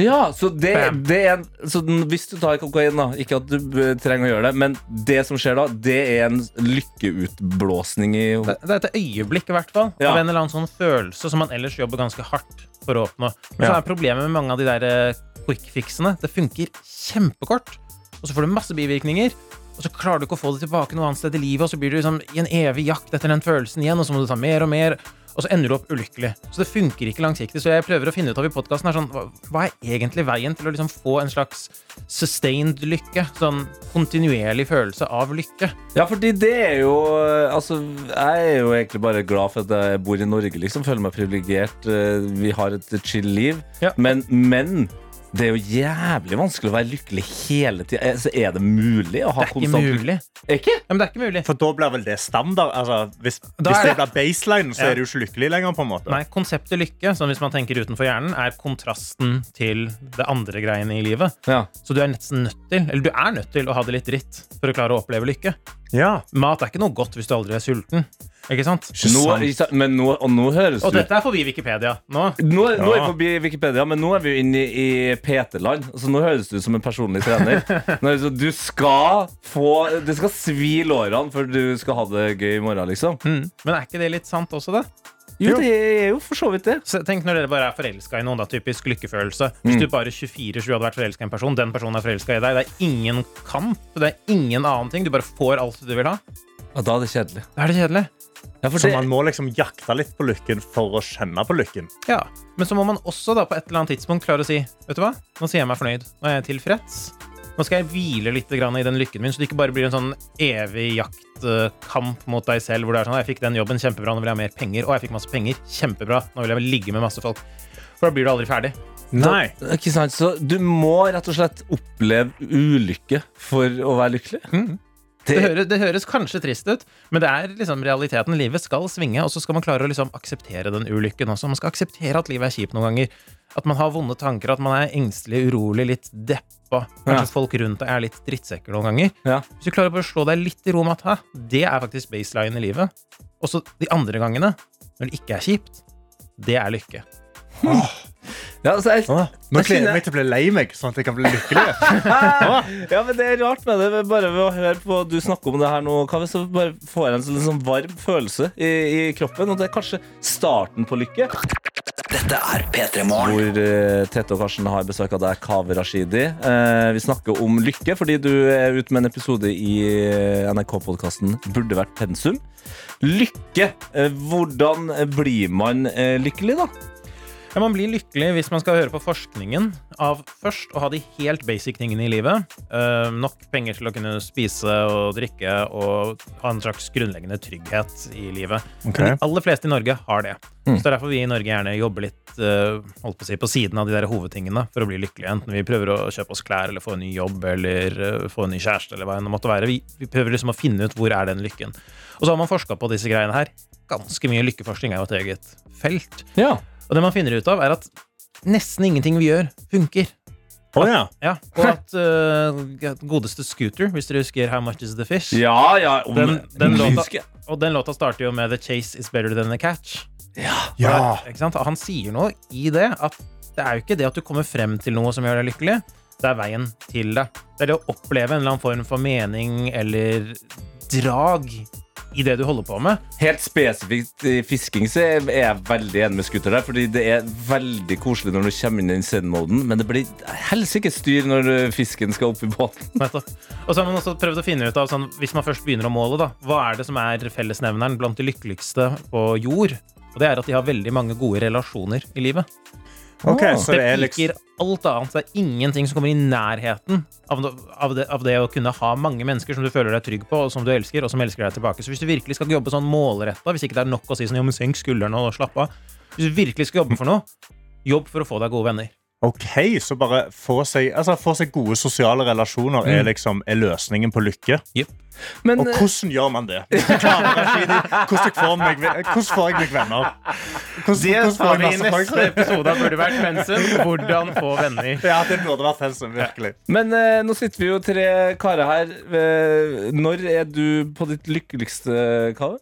Ja, så, det, det er så hvis du tar kokain, da ikke at du eh, trenger å gjøre det, men det som skjer da, det er en lykkeutblåsning i Det, det er et øyeblikk, i hvert fall. Ja. Av en eller annen sånn følelse som man ellers jobber ganske hardt for å oppnå. Men så er problemet med mange av de der eh, quick fixene Det funker kjempekort, og så får du masse bivirkninger. Og så klarer du ikke å få det tilbake noe annet sted i livet, og så blir du liksom i en evig jakt etter den følelsen igjen, og så må du ta mer og mer, og så ender du opp ulykkelig. Så det funker ikke langsiktig. Så jeg prøver å finne ut av i podkasten sånn, hva, hva er egentlig veien til å liksom få en slags sustained lykke? Sånn kontinuerlig følelse av lykke. Ja, fordi det er jo Altså, jeg er jo egentlig bare glad for at jeg bor i Norge, liksom. Føler meg privilegert. eh, Vi har et chill liv. Ja. Men, men det er jo jævlig vanskelig å være lykkelig hele tida. Altså, er det mulig å ha Det er ikke konstant mulig. Ikke? Ja, men det er ikke mulig. For da blir vel det standard? Altså, hvis, Da hvis er det det- blir baseline, så Ja. er du ikke lykkelig lenger. på en måte Nei, konseptet lykke, som hvis man tenker utenfor hjernen, er kontrasten til det andre greiene i livet. Ja. Så du er nesten nødt til, eller du er nødt til å ha det litt dritt for å klare å oppleve lykke. Ja, Mat er ikke noe godt hvis du aldri er sulten. Ikke sant? ikke Nå, ikke sant, men nå, og nå høres Og du dette er forbi Wikipedia. Nå. nå, nå er vi forbi Wikipedia, men nå er vi jo inne i, i PT-land. Så nå høres du ut som en personlig trener. [LAUGHS] Nå Du skal få Det skal svi lårene før du skal ha det gøy i morgen, liksom. Mm. Men er ikke det litt sant også, da? Jo, det er jo for så vidt det. Så tenk når dere bare er forelska i noen, da, typisk lykkefølelse. Hvis du bare 24-7 hadde vært forelska i en person, den personen er forelska i deg, det er ingen kamp, det er ingen annen ting, du bare får alt du vil ha. Ja, Da er det kjedelig. Da er det kjedelig. Ja, for Så det, man må liksom jakte litt på lykken for å kjenne på lykken. Ja, Men så må man også da på et eller annet tidspunkt klare å si Vet du hva, nå sier jeg meg fornøyd. Nå er jeg tilfreds. Nå skal jeg hvile litt grann i den lykken min, så det ikke bare blir en sånn evig jaktkamp mot deg selv, hvor det er sånn Jeg fikk den jobben, kjempebra, nå vil jeg ha mer penger. Å, jeg fikk masse penger, kjempebra, nå vil jeg ligge med masse folk. For da blir du aldri ferdig. Nei. ikke sant? Så du må rett og slett oppleve ulykke for å være lykkelig. Det, høres, det høres kanskje trist ut, men det er liksom realiteten. Livet skal svinge, og så skal man klare å liksom akseptere den ulykken også. Man skal akseptere at livet er kjipt noen ganger. At man har vonde tanker, at man er engstelig, urolig, litt deppa. Kanskje Ja. folk rundt deg er litt drittsekker noen ganger. Ja. Hvis du klarer på å slå deg litt i ro med at det er faktisk baseline i livet. Og så de andre gangene, når det ikke er kjipt, det er lykke. Ja, altså, jeg, nå gleder jeg meg til å bli lei meg, sånn at jeg kan bli lykkelig. [LAUGHS] ja, men Det er rart med det. Bare ved å høre på du snakker om det her nå, Kaveh, så bare får jeg en sånn, sånn varm følelse i, i kroppen. Og det er kanskje starten på lykke. Dette er P3 Morgen. Hvor uh, Tete og Karsten har besøk av deg, Kaveh Rashidi. Uh, vi snakker om lykke fordi du er ute med en episode i eh, NRK-podkasten Burde vært pensum. Lykke. Uh, hvordan blir man lykkelig, da? Ja, Man blir lykkelig hvis man skal høre på forskningen av først å ha de helt basic tingene i livet. Eh, nok penger til å kunne spise og drikke og ha en slags grunnleggende trygghet i livet. Okay. Men de aller fleste i Norge har det. Mm. Så det er derfor vi i Norge gjerne jobber litt eh, holdt på, å si, på siden av de der hovedtingene for å bli lykkelige. Enten vi prøver å kjøpe oss klær eller få en ny jobb eller eh, få en ny kjæreste eller hva enn det måtte være. Vi, vi prøver liksom å finne ut hvor er den lykken. Og så har man forska på disse greiene her. Ganske mye lykkeforskning er jo et eget felt. Ja. Og det man finner ut av, er at nesten ingenting vi gjør, funker. Oh, ja. Ja, Og at uh, godeste Scooter, hvis dere husker How Much Is The Fish Ja, ja. Om, Den- den låta- Og den låta starter jo med The chase is better than the catch. ja. Ikke sant? Han sier noe i det at det er jo ikke det at du kommer frem til noe som gjør deg lykkelig. Det er veien til det. Det er det å oppleve en eller annen form for mening eller drag i det du holder på med. Helt spesifikt i fisking så er jeg veldig enig med Scooter der. Fordi det er veldig koselig når du kommer inn i den zen-moden, men det blir helsike styr når fisken skal opp i båten. [LAUGHS] Og så har man også prøvd å finne ut av, sånn, hvis man først begynner å måle, da, hva er det som er fellesnevneren blant de lykkeligste på jord? Og det er at de har veldig mange gode relasjoner i livet. Ok, så det piker alt annet. Det er ingenting som kommer i nærheten av, det, av det å kunne ha mange mennesker som du føler deg trygg på, og som du elsker, og som elsker deg tilbake. Så hvis du virkelig skal jobbe sånn målretta, hvis ikke det er nok å si sånn, jo, men senk skuldrene og slapp av Hvis du virkelig skal jobbe for noe, jobb for å få deg gode venner. Ok, så bare få seg, altså, få seg gode sosiale relasjoner er liksom er løsningen på lykke. Men Og uh, hvordan gjør man det? Hvordan, får meg, hvordan får jeg meg venner? Hvordan, Det hvordan får tar jeg vi i masse folk? neste episode av Burde vært pensum. Hvordan få venner. Ja, det burde vært pensum, virkelig. Men eh, nå sitter vi jo tre karer her. Eh, når er du på ditt lykkeligste, Kave?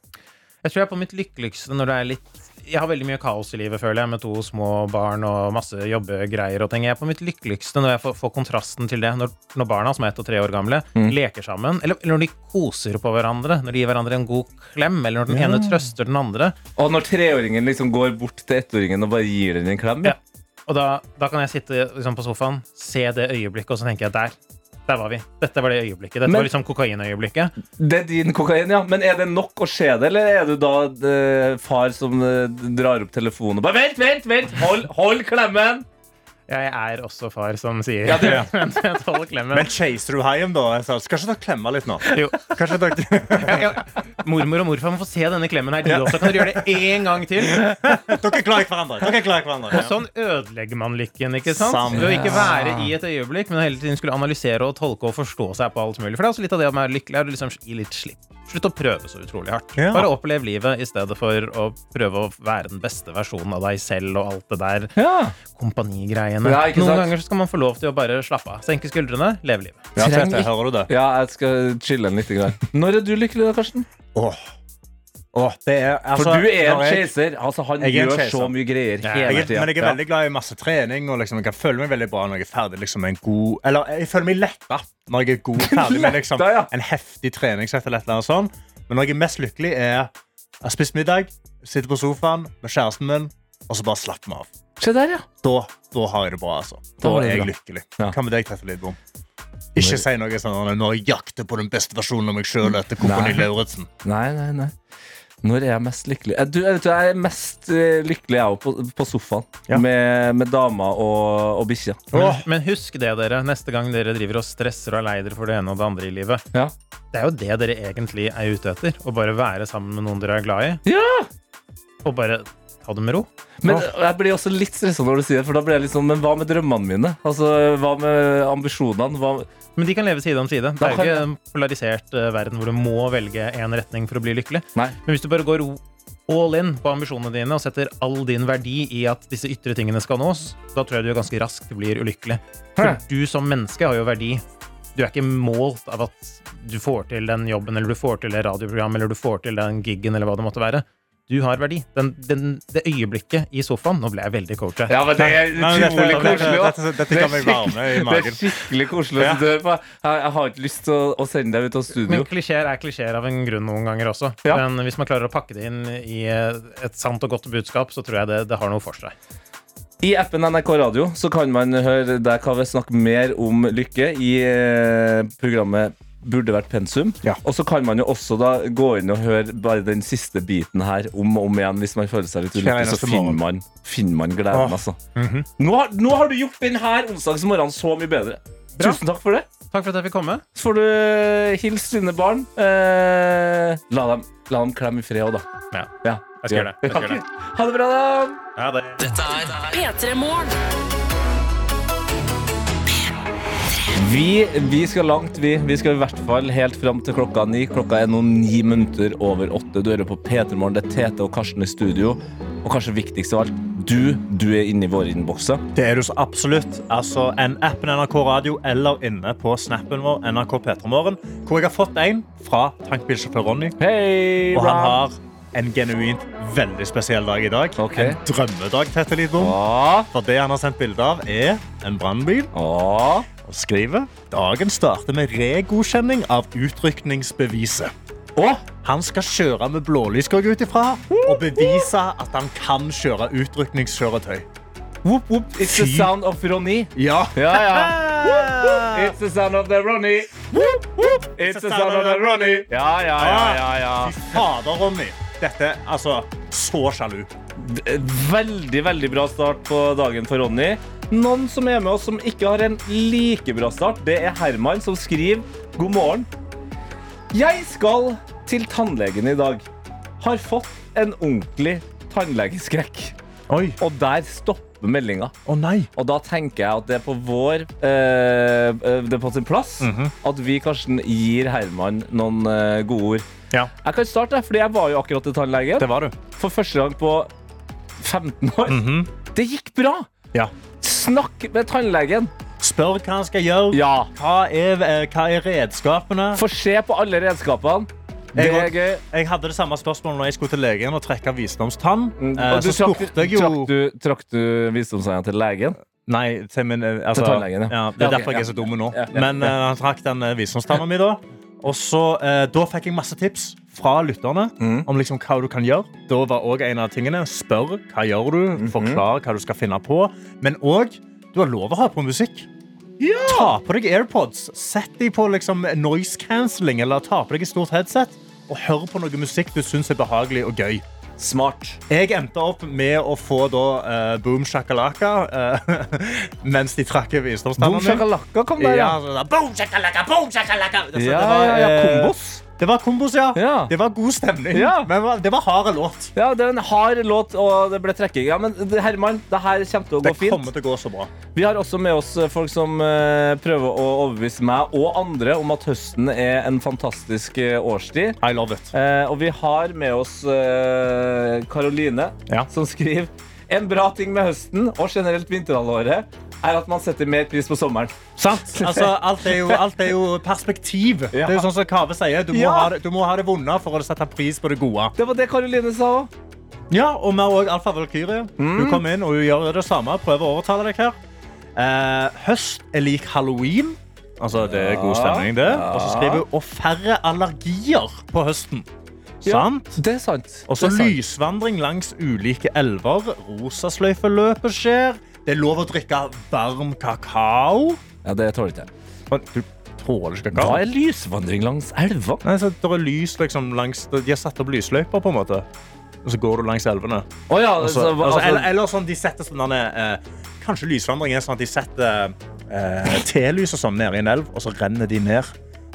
Jeg tror jeg er på mitt lykkeligste når det er litt jeg har veldig mye kaos i livet, føler jeg, med to små barn og masse jobbegreier og ting. Jeg er på mitt lykkeligste når jeg får, får kontrasten til det, når, når barna, som er ett og tre år gamle, leker sammen, eller, eller når de koser på hverandre, når de gir hverandre en god klem, eller når den ene trøster den andre. Og når treåringen liksom går bort til ettåringen og bare gir den en klem. Ja. Og da, da kan jeg sitte liksom, på sofaen, se det øyeblikket, og så tenker jeg der. Der var vi. Dette var det øyeblikket. Dette Men- var liksom kokainøyeblikket. Det er din kokain, ja. Men er det nok å se det, eller er du da eh, far som eh, drar opp telefonen og bare Vent, vent, vent! Hold, hold klemmen! Jeg er også far som sier Ja, det- [LAUGHS] Vent, vent, tåler klemmen. Men chaser du hjem, da? Kanskje dere klemme litt nå? Jo. Kanskje dere, Mormor og morfar må få se denne klemmen her. De også. Kan dere gjøre det én gang til? dere er glad i hverandre. Dere er glad i hverandre. Og sånn ødelegger man lykken, ikke sant? Samme. Ved å ikke være i et øyeblikk, men hele tiden skulle analysere og tolke og forstå seg på alt mulig. For det er også litt av det å være lykkelig, er å liksom gi litt slipp. Slutt å prøve så utrolig hardt. Ja. Bare opplev livet i stedet for å prøve å være den beste versjonen av deg selv og alt det der Ja. kompanigreiene. Ja, Noen sant? ganger så skal man få lov til å bare slappe av. Senke skuldrene, leve livet. Ja, jeg hører du det? Ja, jeg skal chille en liten grann. Når er du lykkelig, da, Karsten? Åh. Åh, det er, altså, For du er en chaser. Altså, han gjør chaser. så mye greier Ja, hele tida. men jeg er veldig glad i masse trening, og liksom, jeg kan føle meg veldig bra når jeg er ferdig liksom, med en god Eller jeg føler meg letta når jeg er god [LAUGHS] ferdig med liksom, Letta, ja. en heftig treningssett eller et eller annet sånt. Men når jeg er mest lykkelig, er jeg har spist middag, sitter på sofaen med kjæresten min, og så bare slapper vi av. Se der, ja. Da, da har jeg det bra, altså. Da, Da er jeg bra. lykkelig. Ja. Hva med deg, Tete Lidbom? Ikke si noe sånn når jeg jakter på den beste versjonen av meg sjøl etter Kompani. Lauritzen. Nei, nei, nei. Når er jeg mest lykkelig? Jeg, du, jeg, vet, jeg er mest eh, lykkelig jeg på, på sofaen. Ja. Med, med dama og, og bikkja. Men, men husk det, dere. Neste gang dere driver og stresser og er lei dere for det ene og det andre i livet. Ja. Det er jo det dere egentlig er ute etter. Å bare være sammen med noen dere er glad i. Ja! Og bare ta det med ro. Men jeg blir også litt stressa når du sier det, for da blir jeg litt sånn Men hva med drømmene mine? Altså, Hva med ambisjonene? Hva Men de kan leve side om side. Det er jo ikke en polarisert eh, verden hvor du må velge én retning for å bli lykkelig. Nei. Men hvis du bare går all in på ambisjonene dine og setter all din verdi i at disse ytre tingene skal nås, da tror jeg du ganske raskt blir ulykkelig. For du som menneske har jo verdi. Du er ikke målt av at du får til den jobben, eller du får til det radioprogrammet, eller du får til den giggen, eller hva det måtte være. Du har verdi. Den, den, det øyeblikket i sofaen Nå ble jeg veldig coachet. Ja, men det er utrolig koselig. dette- Det er kan meg varme i skikkelig- magen. Det er skikkelig koselig. Ja. å sitte på. Jeg, jeg har ikke lyst til å, å sende deg ut av studio. Men klisjeer er klisjeer av en grunn noen ganger også. Ja. Men hvis man klarer å pakke det inn i et sant og godt budskap, så tror jeg det, det har noe for seg. I appen NRK Radio så kan man høre der kan vi snakke mer om lykke i eh, programmet Burde vært pensum. Ja. Og så kan man jo også da gå inn og høre bare den siste biten her om og om igjen hvis man føler seg litt ulykkelig. Så finner man, finner man gleden, Åh. altså. -hmm. Nå har, nå har du gjort denne onsdagsmorgenen så mye bedre. Bra. Tusen takk for det. Takk for at jeg fikk komme. Så får du eh, hilse dine barn. Eh, la, dem, la dem klemme i fred òg, da. Ja, Ja. jeg skal gjøre det. Jeg skal gjøre det. Ha det bra, da. Ja, det. Dette er P3 Morgen. Vi, vi skal langt, vi. Vi skal i hvert fall helt fram til klokka ni. Klokka er nå ni minutter over åtte. Du hører på P3 Morgen. Det er Tete og Karsten i studio. Og kanskje viktigst av alt, du, du er inne i våre innbokser. Det er du så absolutt. Altså, en appen NRK Radio eller inne på snappen vår NRK P3morgen, hvor jeg har fått en fra tankbilsjåfør Ronny. Hei, Og han har en genuint veldig spesiell dag i dag. Okay. En drømmedag, Tete Lidbom. For det han har sendt bilde av, er en brannbil. Skriver dagen starter med regodkjenning av utrykningsbeviset. Og Han skal kjøre med blålys, går ut ifra, og bevise at han kan kjøre utrykningskjøretøy. whoop, whoop. It's the sound of Ronny. Ja. Ja, ja. [LAUGHS] It's the sound of the Ronny. Whoop, whoop. It's the sound of the Ronny. Ja, ja, ja, ja, ja. Fy fader, Ronny. Dette, altså, så sjalu. Veldig, veldig bra start på dagen for Ronny. Noen som er med oss som ikke har en like bra start, det er Herman som skriver God morgen. Jeg skal til tannlegen i dag. Har fått en ordentlig tannlegeskrekk. Oi. Og der stopper meldinga. Å nei. Og da tenker jeg at det er på vår eh, eh, Det er på sin plass Mhm. at vi Karsten gir Herman noen eh, gode ord. Ja, Jeg kan starte, fordi jeg var jo akkurat til tannlegen. det var du. For første gang på 15 år. Mhm. Det gikk bra! Ja. Snakk med tannlegen. Spør hva han skal gjøre. Ja. Hva er, eh, hva er redskapene? Få se på alle redskapene. Det er gøy. jeg hadde det samme spørsmålet når jeg skulle til legen og trekke visdomstann. Mm, Eh, Og du så trakk, jeg jo trakk du, trakk du visdomstegna til legen? Nei, til min eh, altså, Til tannlegen, ja. ja. Det er ok, derfor jeg er så dum nå. Ja, ja, Men uh, han trakk den visdomstanna mi da. Og så, uh, Da fikk jeg masse tips fra lytterne Mm. om liksom hva du kan gjøre. Da var også en av tingene spør hva gjør du, Mhm. forklar hva du skal finne på. Men òg du har lov å ha på musikk. Ta på deg AirPods, sett dem på liksom noise cancelling eller ta på deg et stort headset og hør på noe musikk du syns er behagelig og gøy. Smart. Jeg endte opp med å få da uh, Boom Shakalaka uh, [LAUGHS] mens de trakk visdomstanna Boom shakalaka kom der, Ja, ja. sånn boom shakalaka, boom shakalaka. Så Ja, det var, ja, ja, eh, kombos. Det var kombos, ja. Ja. Det var god stemning. Ja. Men det var- harde hard låt. Ja, det var en hard låt, og det ble trekking. Ja, men Herman, det her kommer til å gå Det fint. kommer til å gå så bra. Vi har også med oss folk som eh, prøver å overbevise meg og andre om at høsten er en fantastisk eh, årstid. I love it. Eh, og vi har med oss eh, Karoline, som skriver En bra ting med høsten og generelt vinterhalvåret er at man setter mer pris på sommeren. Sant? Altså, alt, er jo, alt er jo perspektiv. [LAUGHS] Det er jo sånn som Kave sier. Du må, Ja. ha, det, du må ha det vonde for å sette pris på det gode. Det var det Karoline sa òg. Ja, og vi har òg Alfa Valkyrie. Hun kommer inn og hun gjør det samme. Prøver å overtale deg her. Eh, høst er lik halloween. Altså, det er god stemning, det. Og så skriver hun 'og færre allergier på høsten'. Sant? Det er sant. Og så lysvandring langs ulike elver. Rosasløyfeløpet skjer. Det er lov å drikke varm kakao. Ja, det tåler ikke jeg. Men Du tåler ikke Hva kakao? er lysvandring langs elva? Nei, så det er lys liksom langs De har satt opp lysløyper, på en måte. Og så går du langs elvene. Oh, ja, Altså, altså, altså, altså, eller, eller sånn de setter sånn eh, Kanskje lysvandring er sånn at de setter eh, telys og sånn nede i en elv, og så renner de ned.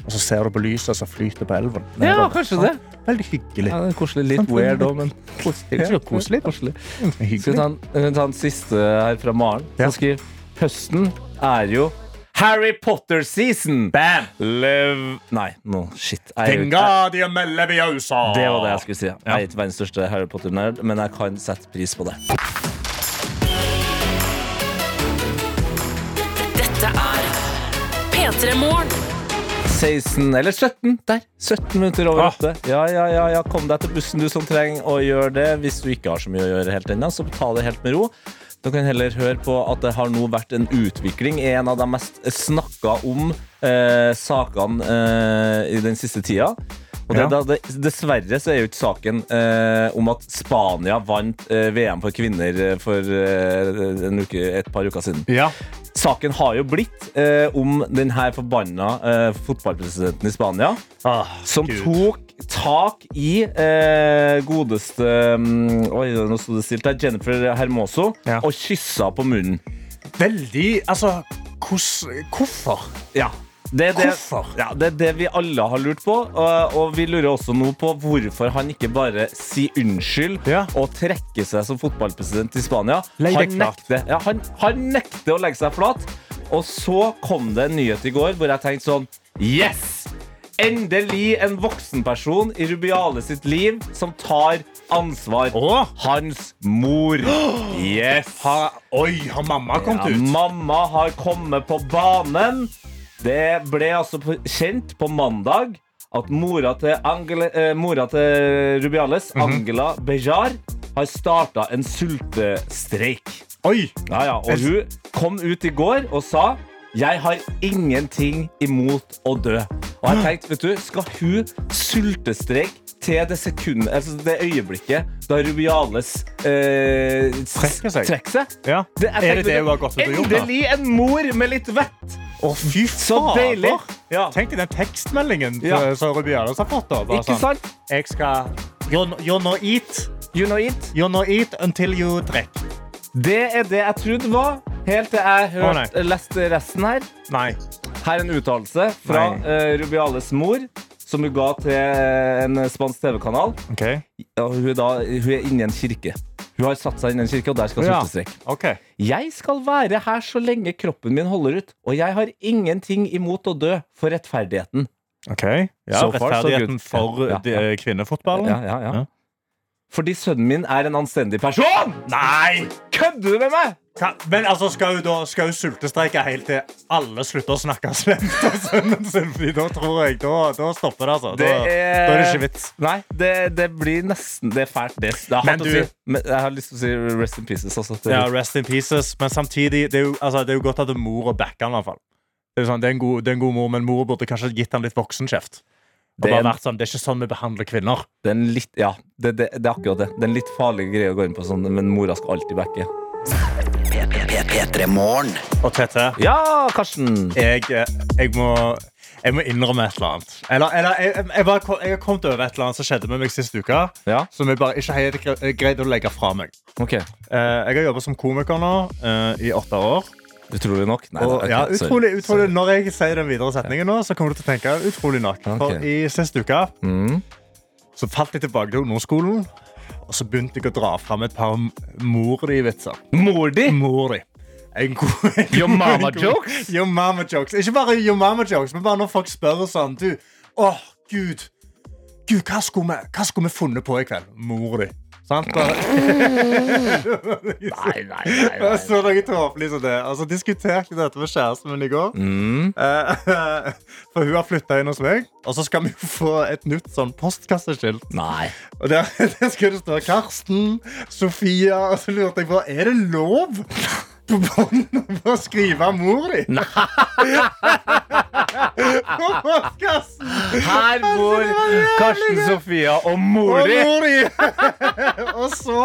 Og så ser du på lyset som flyter på elven. Ja, nedover. kanskje det. Veldig hyggelig. Ja, det er koselig. Litt weird òg, men Det ikke koselig. koselig. Skal vi ta en, ta en siste her fra Maren, Ja. som skriver Høsten er jo Harry Potter-season. Bam! Lev Nei, nå, shit. Jeg, er jo- jeg, Vingardium Leviosa. det var det jeg skulle si. Jeg er ikke verdens største Harry Potter-nerd, men jeg kan sette pris på det. Dette er P3 Morgen. 16, eller 17, der. 17 minutter over Ah. 8. Ja, ja, ja, ja, kom deg til bussen, du som trenger å gjøre det. Hvis du ikke har så mye å gjøre helt ennå, så ta det helt med ro. Du kan heller høre på at det har nå vært en utvikling i en av de mest snakka om eh, sakene eh, i den siste tida. Og det, Ja. da, det, dessverre så er jo ikke saken eh, om at Spania vant eh, VM for kvinner eh, for eh, en uke, et par uker siden. Ja. Saken har jo blitt eh, om den her forbanna eh, fotballpresidenten i Spania, Ah, som Gud. tok tak i eh, godeste mm, Oi, nå sto det stilt her. Jennifer Hermoso, Ja. og kyssa på munnen. Veldig Altså, hvordan Hvorfor? Ja. Det er det, Hvorfor? ja, det er det vi alle har lurt på, og, og vi lurer også nå på hvorfor han ikke bare sier unnskyld Ja. og trekker seg som fotballpresident i Spania. Han nekter, ja, han, han nekter å legge seg flat. Og så kom det en nyhet i går hvor jeg tenkte sånn Yes! Endelig en voksenperson i Rubiale sitt liv som tar ansvar. Åh. Hans mor. [GASPS] Yes! Ha, oi, har mamma kommet Ja, ut? mamma har kommet på banen. Det ble altså kjent på mandag at mora til, Angela, eh, mora til Rubiales, Mhm. Angela Bejar, har starta en sultestreik. Oi! Ja, ja, og hun kom ut i går og sa jeg har ingenting imot å dø. Og jeg tenkte, vet du, skal hun sultestreike til det sekundet, altså det øyeblikket da Rubiales eh, Trekker seg. trekker seg? Ja. Det- jeg er det det hun har gått ut og gjort? Endelig en mor med litt vett! Å, fy Så fader. Ja. Tenk deg den tekstmeldingen Ja. ja. som Rubiales har fått. da. Bare Ikke sånn, sant? Jeg skal you, you no eat. You know it. You no eat until you drink. Det er det jeg trodde var, helt til jeg hørte, nei. leste resten her. Nei. Her er en uttalelse fra Nei. eh, Rubiales mor, som hun ga til en spansk TV-kanal. OK. Ja, hun, er da, hun er inne i en kirke. Hun har satt seg inn i en kirke, og der skal Ja. sultestreik. Okay. Jeg skal være her så lenge kroppen min holder ut, og jeg har ingenting imot å dø for rettferdigheten. Ok. Ja, So far, rettferdigheten good. for Ja, ja. de- kvinnefotballen. Ja, ja, ja. Ja. Fordi sønnen min er en anstendig person! Nei! Kødder du med meg?! Men altså, skal hun da skal hun sultestreike helt til alle slutter å snakke slemt om sønnen sin? Fordi da tror jeg Da, da stopper det, altså. Da, Det er- da er det ikke vits. Nei, det, det blir nesten Det er fælt, det. det Men du- si. Men jeg har lyst til å si rest in pieces. Altså, Ja, rest in pieces. Men samtidig, det er jo, altså, det er jo godt at mor og backer han, i hvert fall. Det er, sånn, det, er en god, det er en god mor, men mor burde kanskje gitt han litt voksenkjeft. Det er sånn, det er ikke sånn vi behandler kvinner. Det er en litt Ja, det, det, det er akkurat det. Det er en litt farlig greie å gå inn på sånn, men mora skal alltid backe. P3 Morgen. Og Tete, Ja, Karsten! jeg, eh, jeg, må, jeg må innrømme et eller annet. Eller, eller jeg, jeg, bare, jeg har kommet over et eller annet som skjedde med meg sist uke, Ja, som jeg bare ikke helt gre- greide å legge fra meg. ok. Eh, jeg har jobbet som komiker nå eh, i åtte år. Utrolig nok? Nei, Og, okay, ok, ja, utrolig, utrolig, når jeg sier den videre setningen nå, så kommer du til å tenke utrolig nok. For i siste uke Mm. så falt jeg tilbake til ungdomsskolen, og så begynte jeg å dra fram et par mor-di-vitser. Mor di? Mor di. En god, en your mama god, jokes? Your mama jokes. Ikke bare your mama jokes, men bare når folk spør sånn Du, åh, gud. Gud, hva skulle vi, hva skulle vi funnet på i kveld? Mor di. Sant? Bare, [LAUGHS] Nei, nei, nei. Så noe tåpelig som det. Altså, diskuterte dette med kjæresten min i går. Mm. Eh, [LAUGHS] For hun har flytta inn hos meg, og så skal vi jo få et nytt sånn postkasseskilt. Nei. Og der, [LAUGHS] der skal det stå Karsten, Sofia, og så lurte jeg på Er det lov på bånden å skrive mor di? På postkassen! Her bor jævlig Karsten. Sofia og mor Og di. mor di! [LAUGHS] og så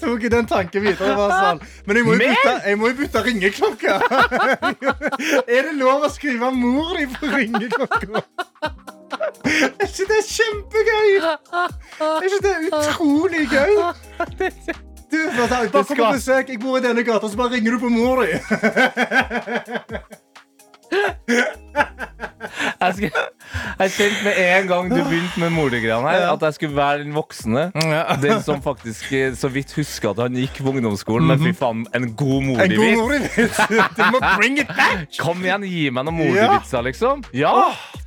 tok jeg den tanken videre. og var Sånn. Men jeg må jo Men- bytte, jeg må bytte ringeklokka. [LAUGHS] er det lov å skrive mor di på ringeklokka? Er ikke det kjempegøy? Er ikke det utrolig gøy? [LAUGHS] Du, bare, kom på besøk. Jeg bor i denne gata, så bare ringer du på mor di. Jeg, skal, jeg kjente med en gang du begynte med mor di-greiene her, at jeg skulle være den voksne. Den som faktisk eh, så vidt husker at han gikk på ungdomsskolen. Men fy faen, en god mordevits. [LAUGHS] Du må bring it back. Kom igjen, gi meg noen mordevitser, liksom. Ja!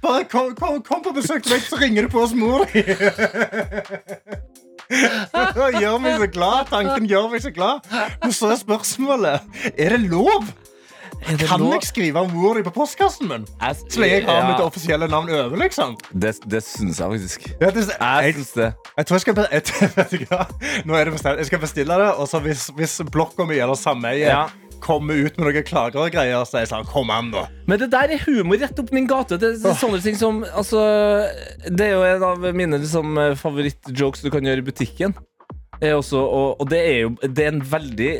Bare kom, kom, kom på besøk til meg, så ringer du på oss mor di. [LAUGHS] Det [LAUGHS] gjør meg så glad. Tanken gjør meg så glad. Men så er spørsmålet Er det lov. Kan jeg skrive mor di på postkassen min? Så lenge jeg har mitt offisielle navn over, liksom. det, det syns jeg faktisk. Ja, det, Jeg jeg, syns det. jeg tror jeg skal, bestille [LAUGHS] jeg, vet du hva? Nå er det bestemt. Jeg skal bestille det, og så hvis, hvis blokka mi eller sameiet Ja. Kommer ut med noen klager og greier, så jeg sånn Kom an, da. Men det der er humor rett opp min gate. Det er sånne ting som altså, Det er jo en av mine liksom, favorittjokes du kan gjøre i butikken. Er også, og, og det er jo Det er en veldig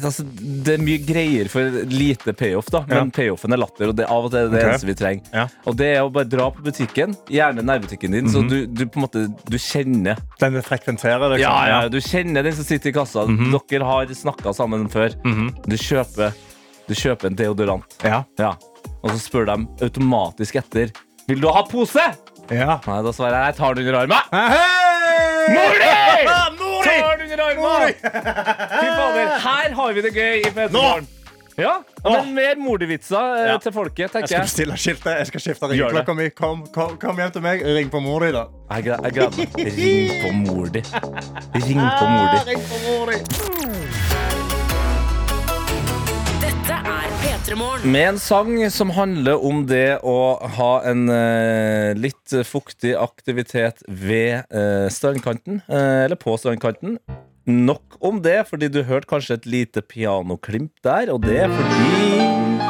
Altså, det er mye greier for lite payoff, da. Men payoffen er latter, og det er av og til det okay. eneste vi trenger. Ja. Og det er å bare dra på butikken, gjerne nærbutikken din, så du, du på en måte Du kjenner Den frekventerer, liksom. ja, ja, du kjenner den som sitter i kassa. Dere har snakka sammen før. Du kjøper Du kjøper en deodorant. Ja. Ja. Og så spør de automatisk etter Vil du ha pose? ja. Nei, da svarer jeg jeg tar den under armen. Mor di! [LAUGHS] Di! Den under armen! Fy fader, her har vi det gøy i P3morgen. Ja, men mer mordevitser eh, Ja. til folket, Jeg tenker skal jeg. bestille skiltet. Jeg skal skifte Gjør det. ringeklokka mi. Kom, kom, kom hjem til meg. Ring på mor di, da. Jeg gleder jeg gleder meg. [LAUGHS] Ring på mor di. Ring på mor di. Ring på mor di. Med en sang som handler om det å ha en eh, litt fuktig aktivitet ved eh, strandkanten, eh, eller på strandkanten. Nok om det, fordi du hørte kanskje et lite pianoklimp der, og det er fordi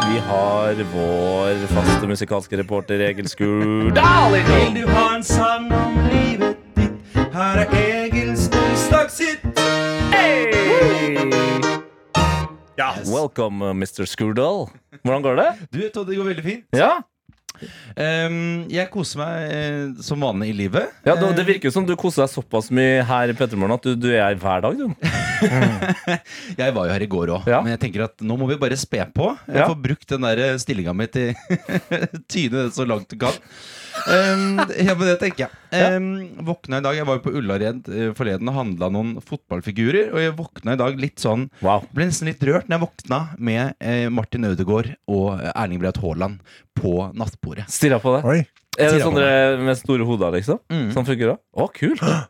vi har vår faste musikalske reporter Egil Skurdal i Vil du ha en sang om livet ditt? Her er Egils onsdagshit. Welcome, uh, Mr. Skurdal. Hvordan går det? Du, det går veldig fint. Ja, Um, jeg koser meg eh, som vanlig i livet. ja det, det virker jo som du koser deg såpass mye her i Pettermorgen at du, du er her hver dag, du. [LAUGHS] Jeg var jo her i går òg, Ja. men jeg tenker at nå må vi bare spe på. Jeg Ja. får brukt den der stillinga mi til [LAUGHS] tyne så langt du kan. Ehm, ja, men det tenker jeg. Um, våkna i dag Jeg var jo på Ullared eh, forleden og handla noen fotballfigurer. Og jeg våkna i dag litt sånn Wow. Ble nesten litt rørt når jeg våkna med eh, Martin Ødegaard og Erling Braut Haaland på nattbordet. Stirra på det. Oi. Er det sånne med store hoder, liksom? Mm. Sånn funker det? Å, kult. [GASPS]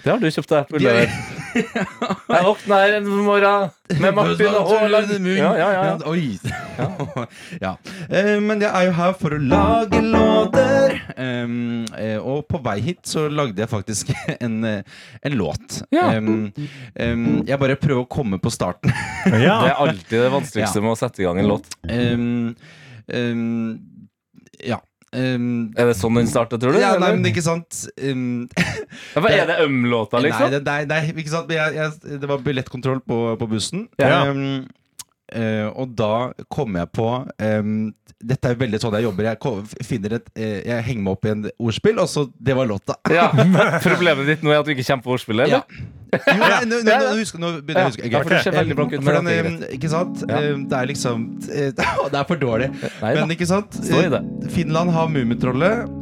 Det har du kjøpt deg på Ullared. [LAUGHS] [LAUGHS] Jeg våkner en morgen med Martin og Haaland. Ja, ja, ja. [LAUGHS] Oi. [LAUGHS] ja. Eh, men jeg er jo her for å lage låter. Um, eh, og på vei hit så lagde jeg faktisk en, eh, en låt. Ja. Um, um, jeg bare prøver å komme på starten. Det er alltid det vanskeligste med å sette i gang en låt. Um, um, ja. Um, Er det sånn den starter, tror du? ja, nei, men ikke sant um, Ja, er det øm-låta, liksom? Nei, det, nei, nei, ikke sant? Men Jeg, jeg, det var billettkontroll på, på bussen. Ja. Um, eh, og da kom jeg på um, Dette er veldig sånn jeg jobber. Jeg, finner et, uh, jeg henger meg opp i en ordspill, og så Det var låta. [LAUGHS] Ja. [LAUGHS] Problemet ditt nå er at du ikke kommer på ordspillet? Ja. Jo, nei, nå, nå, nå, husker, nå begynner jeg å huske. Ja, for det ser veldig blankt ut, men eh, ikke sant? Ja. Eh, Det er liksom uh, [LAUGHS] Det er for dårlig. Nei. Men ikke sant? Finland har Mummitrollet.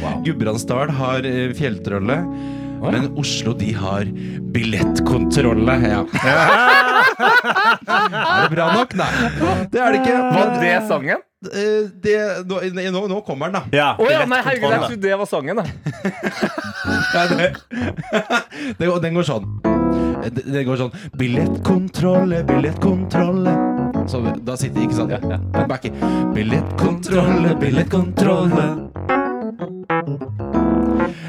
wow. Gudbrandsdal har Fjelltrollet. Å, ja. Men Oslo, de har billettkontrollet. Ja. [LAUGHS] er det bra nok? Nei. Det er det ikke. Var det sangen? eh, det, nå, nå, nå kommer den, da. Ja, Å ja, nei, herregud, jeg trodde det var sangen. Da. [LAUGHS] Det, [LAUGHS] det, den går sånn. Det, går sånn Billettkontrolle, billettkontrolle. Så da sitter ikke sant? Ja, ja. Billettkontrolle, billettkontrolle.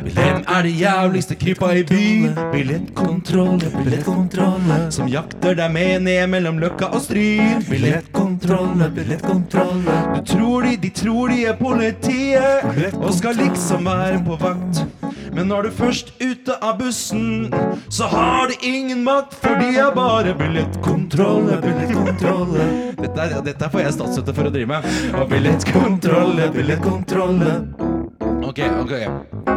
Hvem er det jævligste krypa i byen? Billettkontrolle, billettkontrolle. Som jakter deg med ned mellom Løkka og Stryn. Billettkontrolle, billettkontrolle. Du tror de, de tror de er politiet, og skal liksom være på vakt. Men når du først ute av bussen, så har de ingen makt, for de er bare billettkontrolle, billettkontrolle. Dette, er, dette får jeg statsstøtte for å drive med. Og billettkontrolle, billettkontrolle. Ok, ok.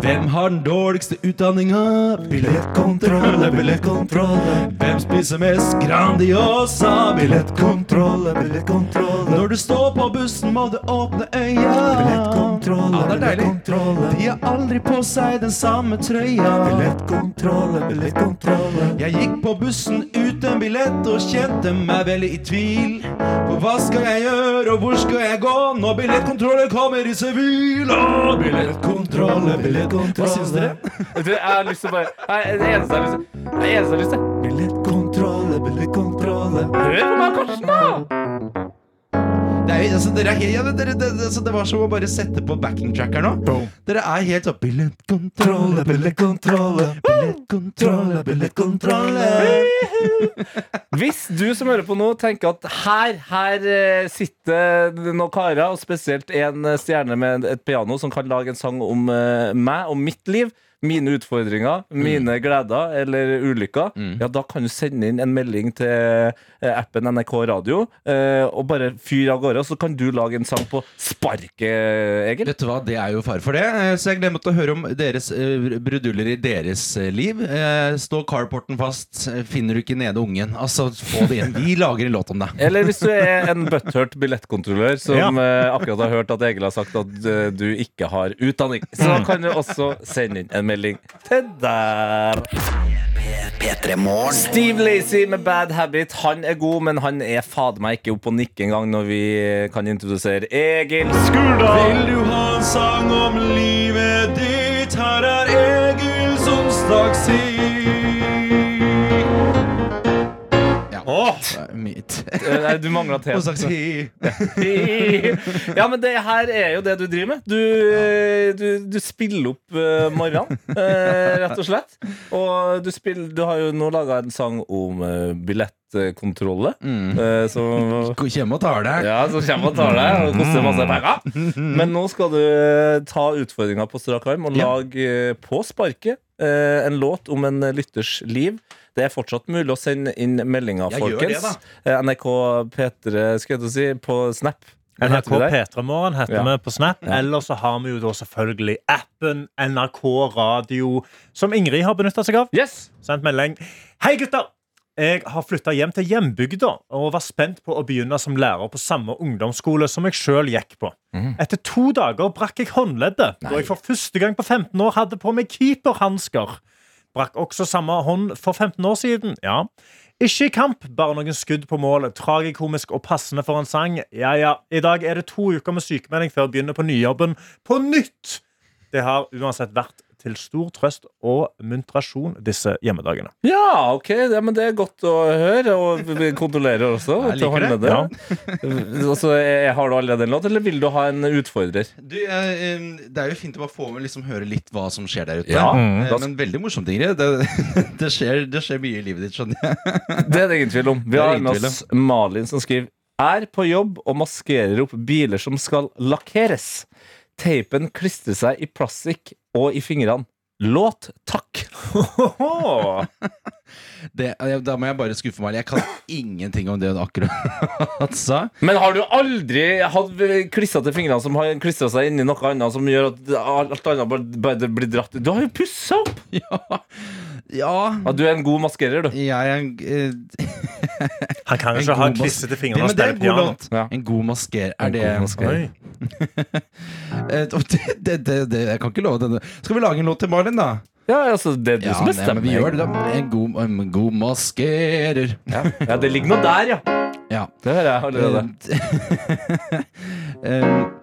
Hvem har den dårligste utdanninga? Billettkontrolle, billettkontrolle. Hvem spiser mest Grandiosa? Billettkontrolle, billettkontrolle. Når du står på bussen, må du åpne øya. Billettkontrolle, billettkontrolle. De har aldri på seg den samme trøya. Billettkontrolle, billettkontrolle. Jeg gikk på bussen uten billett og kjente meg veldig i tvil. For hva skal jeg gjøre, og hvor skal jeg gå når billettkontrollen kommer i sivil? Billettkontrolle. Hva syns dere? Jeg har lyst til å bare Nei, Det eneste jeg har lyst til Det eneste jeg har lyst til. Hør på meg, Karsten, da! Det, er, altså, dere er ja, dere, det, det, altså, det var som å bare sette på backing-tracker nå. nå. Dere er helt sånn Billettkontrolle, billettkontrolle, billettkontrolle, billettkontrolle. [LAUGHS] Hvis du som hører på nå tenker at her, her eh, sitter noen karer, og spesielt en stjerne med et piano som kan lage en sang om eh, meg og mitt liv, mine utfordringer, mine gleder eller ulykker, ja, da kan du sende inn en melding til eh, appen NRK Radio eh, og bare fyre av gårde, og så kan du lage en sang på sparket, Egil. Vet du hva, Det er jo fare for det. Eh, Så jeg glemte å høre om deres bruduller i deres liv. Eh, Stå carporten fast, finner du ikke nede ungen. Altså, få det igjen. Vi lager en låt om det. Eller hvis du er en butthurt billettkontrollør som Ja. akkurat har hørt at Egil har sagt at du ikke har utdanning, så kan du også sende inn en melding til der. P3 Morgen. Steve Lacey med Bad Habit. Han er god, men han er fader meg ikke oppe og nikke engang når vi kan introdusere Egil Skurdal. Vil du ha en sang om livet ditt? Her er Egils onsdagstid. Mitt. Eh, Nei, du mangla. [LAUGHS] Onsdagstid. [LAUGHS] ja, men det her er jo det du driver med. Du, eh, du, du spiller opp uh, morgenen, uh, rett og slett. Og du, spiller, du har jo nå laga en sang om uh, billettkontrolle. Mm. eh, som Kjem og tar deg. ja, som kommer og tar deg og koster masse penger. Men nå skal du ta utfordringa på strak arm og lage ja. på sparket en låt om en lytters liv. Det er fortsatt mulig å sende inn meldinger, Jeg gjør det, folkens. Eh, NRK P3, skal jeg til å si, på Snap. NRK heter vi der? P3morgen heter Ja. vi på Snap. Ja. Eller så har vi jo da selvfølgelig appen NRK Radio, som Ingrid har benytta seg av. Yes! Sendt melding. Hei, gutter! Jeg har flytta hjem til hjembygda og var spent på å begynne som lærer på samme ungdomsskole som jeg sjøl gikk på. Etter to dager brakk jeg håndleddet da jeg for første gang på 15 år hadde på meg keeperhansker. Brakk også samme hånd for 15 år siden. Ja. Ikke i kamp, bare noen skudd på mål. Tragikomisk og passende for en sang. Ja, ja. I dag er det to uker med sykemelding før jeg begynner på nyjobben på nytt. Det har uansett vært til stor trøst og muntrasjon disse hjemmedagene. Ja, ok, ja, men det er godt å høre, og vi kondolerer også. Jeg liker han med det. [LAUGHS] Altså, eh, har du allerede en låt, eller vil du ha en utfordrer? Du, eh, eh, det er jo fint å bare få med liksom høre litt hva som skjer der ute. Ja, Eh, Men veldig morsomt, Ingrid. Det, [LAUGHS] det, skjer, det skjer mye i livet ditt, skjønner jeg. [LAUGHS] Det er det ingen tvil om. Vi har med oss Malin som skriver Er på jobb og maskerer opp biler som skal lakkeres. Teipen klistrer seg i plastikk og i fingrene. Låt takk. [LAUGHS] Det, da må jeg bare skuffe meg. Jeg kan ingenting om det hun akkurat [LAUGHS] sa. Men har du aldri hatt klissa til fingrene som har klistra seg inni noe annet som gjør at alt annet bare, blir dratt Du har jo pussa opp! [LAUGHS] Ja, ja. Ja, du er en god maskerer, du. Jeg er eh, Han kan kanskje ha klissete det, fingre og spille en god piano. Ja. En god masker. Er En det god masker. [LAUGHS] Eh, og det, det, det, det, Jeg kan ikke love denne. Skal vi lage en låt til Malin, da? Ja, altså, det er du som bestemmer. vi gjør det, da. En god, en god maskerer. Ja. ja, det ligger noe der, ja. Ja. Det hører jeg allerede. um, [LAUGHS]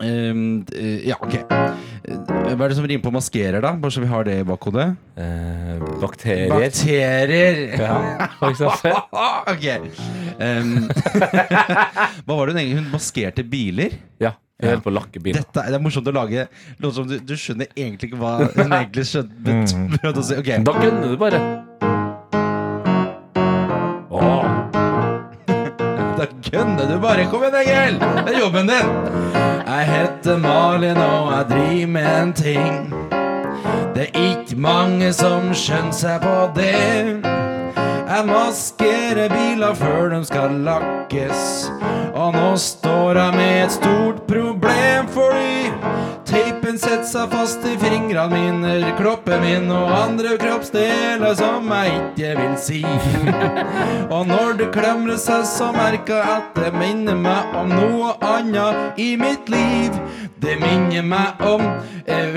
um, ja, ok. Eh, Hva er det som rimer på maskerer, da? Bare så vi har det i bakhodet. Eh, bakterier. Bakterier! Ja, [LAUGHS] ok. Um, [LAUGHS] hva var det hun egentlig Hun maskerte biler? Ja, Ja. på. Dette, det er morsomt å lage låt som du, du skjønner egentlig ikke hva hun egentlig skjønte, Mm. [LAUGHS] å si. Ok. Da kunne du bare. Gønner du bare. Kom igjen, Egil! Det er jobben din. Jeg heter Malin, og jeg driver med en ting. Det er ikke mange som skjønner seg på det. Jeg maskerer biler før de skal lakkes. Og nå står jeg med et stort problem fordi teipen setter seg fast i fingrene mine, kroppen min og andre kroppsdeler som jeg ikke vil si. [LAUGHS] og når det klemrer seg, så merker jeg at det minner meg om noe annet i mitt liv. Det minner meg om eh,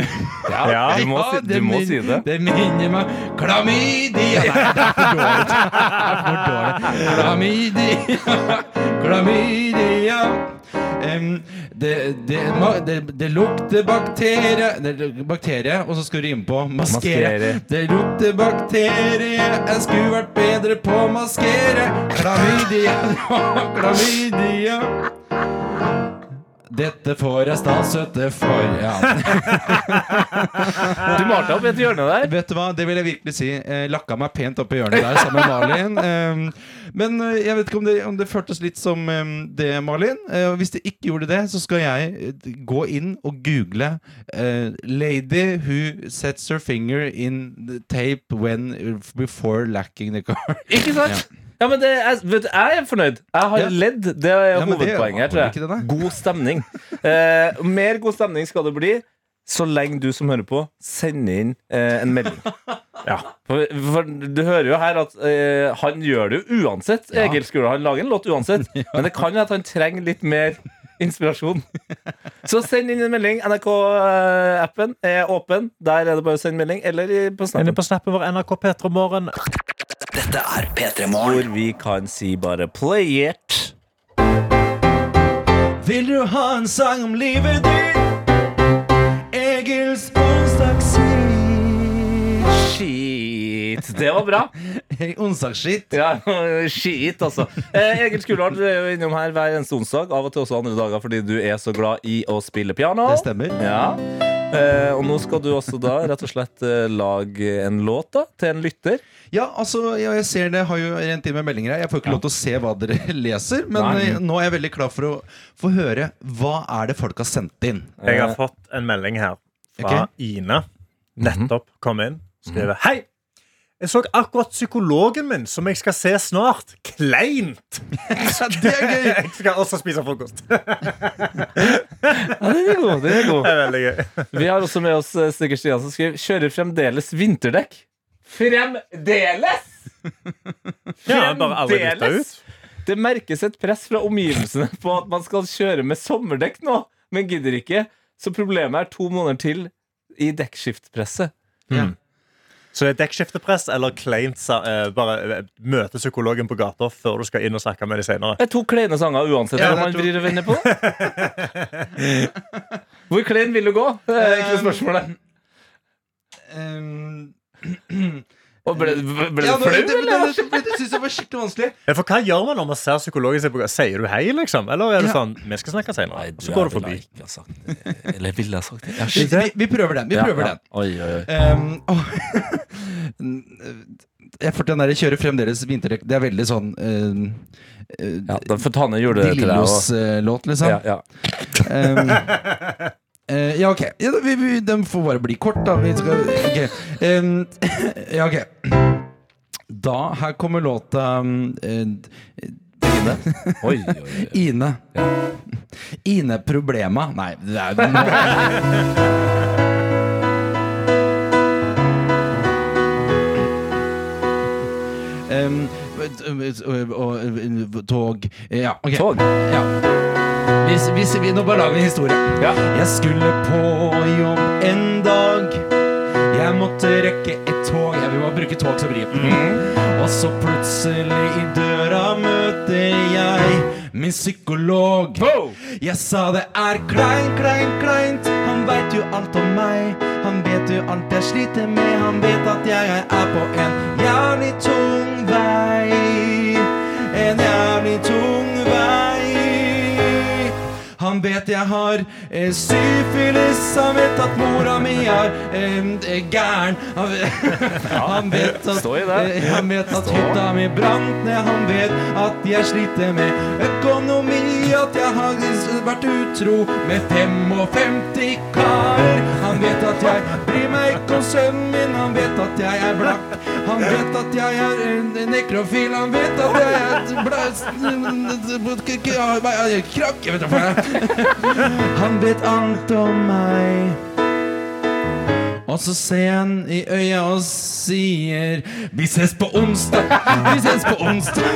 Ja, du må, si, det du må min- si det. Det minner meg Klamydia Nei, det er for dårlig. Det [LAUGHS] er for dårlig. Klamydia, klamydia. Um, det, det, ma- det, det lukter bakterie Bakterie, og så skal du rime på maskere. Maskere. Det lukter bakterie. Jeg skulle vært bedre på å maskere. Klamydia, [LAUGHS] klamydia. Dette får jeg statsstøtte for. Ja. Du malte opp et hjørne der. Vet du hva, det vil jeg virkelig si. Lakka meg pent opp i hjørnet der sammen med Malin. Eh, men eh, jeg vet ikke om det, om det føltes litt som eh, det, Malin. Eh, hvis det ikke gjorde det, så skal jeg eh, gå inn og google 'Lady who sets her finger in the tape when before lacking the car'. Ikke sant? Ja, men det er, vet, du, Jeg er fornøyd. Jeg har Ja. ledd. Det er Ja, men det- hovedpoenget her. tror jeg God stemning. [LAUGHS] Eh, mer god stemning skal det bli så lenge du som hører på, sender inn eh, en melding. [LAUGHS] Ja. For, for du hører jo her at eh, han gjør det jo uansett. Ja. Egil Skula han lager en låt uansett. [LAUGHS] Men det kan jo at han trenger litt mer inspirasjon. Så send inn en melding. NRK-appen er åpen. Der er det bare å sende melding. Eller på snappen. Snappen. på snappen vår NRK P3 Morgen. Dette er P3 Morgen. Hvor vi kan si bare play it. Vil du ha en sang om livet ditt? Egils onsdagsskitt. Shit. Det var bra. [LAUGHS] Onsdagsskitt. Ja, [LAUGHS] shit, altså. Eh, Egil Skulard, du er jo innom her hver eneste onsdag. Av og til også andre dager fordi du er så glad i å spille piano. Det stemmer. Ja. Eh, og nå skal du også da rett og slett eh, lage en låt da til en lytter. Ja, altså, ja, jeg ser det har jo rent inn med meldinger her. Jeg får ikke lov til å se hva dere [LAUGHS] leser, men Nei. eh, nå er jeg veldig klar for å få høre hva er det folk har sendt inn. Jeg har fått en melding her fra okay. Ine. Nettopp kom inn. Skriver Hei! Jeg så akkurat psykologen min, som jeg skal se snart. Kleint! [LAUGHS] det er gøy! Jeg skal også spise frokost. [LAUGHS] Ja, den er god. Den er god. er veldig gøy. Vi har også med oss Sigurd Stikker Stian som skriver Kjører fremdeles vinterdekk. Fremdeles! [LAUGHS] Ja, bare bytta ut. Det merkes et press fra omgivelsene på at man skal kjøre med sommerdekk nå, men gidder ikke. Så problemet er to måneder til i dekkskiftpresset. Så det er dekkskiftepress eller kleint sa- eh, bare eh, møte psykologen på gata før du skal inn og snakke med dem senere. Det er to kleine sanger uansett Ja, hva man to- vrir og vender på. [LAUGHS] Hvor klein vil du gå? Det er egentlig spørsmålet. ehm, [CLEARS THROAT] [CLEARS THROAT] Og ble, ble ja, du flau, det, det, eller? det, det, det synes jeg var skikkelig vanskelig. Ja, for hva gjør man når man ser psykologen sin Sier du hei, liksom? Eller er det Ja. sånn Vi skal snakke senere. Nei, Så går du forbi. ikke ha sagt det. Eller ville jeg sagt det. Ja, Vi, shit. vi, vi prøver den. Vi prøver ja. den. Oi, oi, oi. Um, [LAUGHS] jeg får den der kjører fremdeles vinterdekk. Det er veldig sånn uh, Ja, Fontane gjorde det til deg. Lillos-låt, liksom. Ja, ja. Ehm, [LAUGHS] eh, ja, ok. Ja, vi, vi, den får bare bli kort, da. Vi skal, okay. Um, ja, ok. Da, her kommer låta um, uh, Ine. Oi, oi, oi. Ine. Ine Problema. Nei, det er jo Um, og, og, tog Ja, ok. Tog? Ja. Hvis, hvis vi nå bare lager en historie. Ja. Jeg skulle på jobb en dag. Jeg måtte rekke et tog. Jeg vil bare bruke tog som rim. Og så plutselig i døra møter jeg min psykolog. Jeg sa det er kleint, kleint, kleint. Han veit jo alt om meg. Han vet jo alt jeg sliter med. Han vet at jeg er på en jævlig tung vei. En jævlig tung vei. Han vet jeg har eh, syfilis, han vet at mora mi er eh, eh, gæren. Han vet, [LAUGHS] han vet at, eh, han vet at hytta mi brant ned. Han vet at jeg sliter med økonomi. At jeg har vært utro med 55 karer. Bryr meg ikke om sønnen min. Han vet at jeg er blakk. Han vet at jeg er nekrofil. Han vet at jeg er bla- Krakk Jeg vet hva Han vet alt om meg. Og så ser han i øya og sier Vi ses på onsdag! Vi ses på onsdag!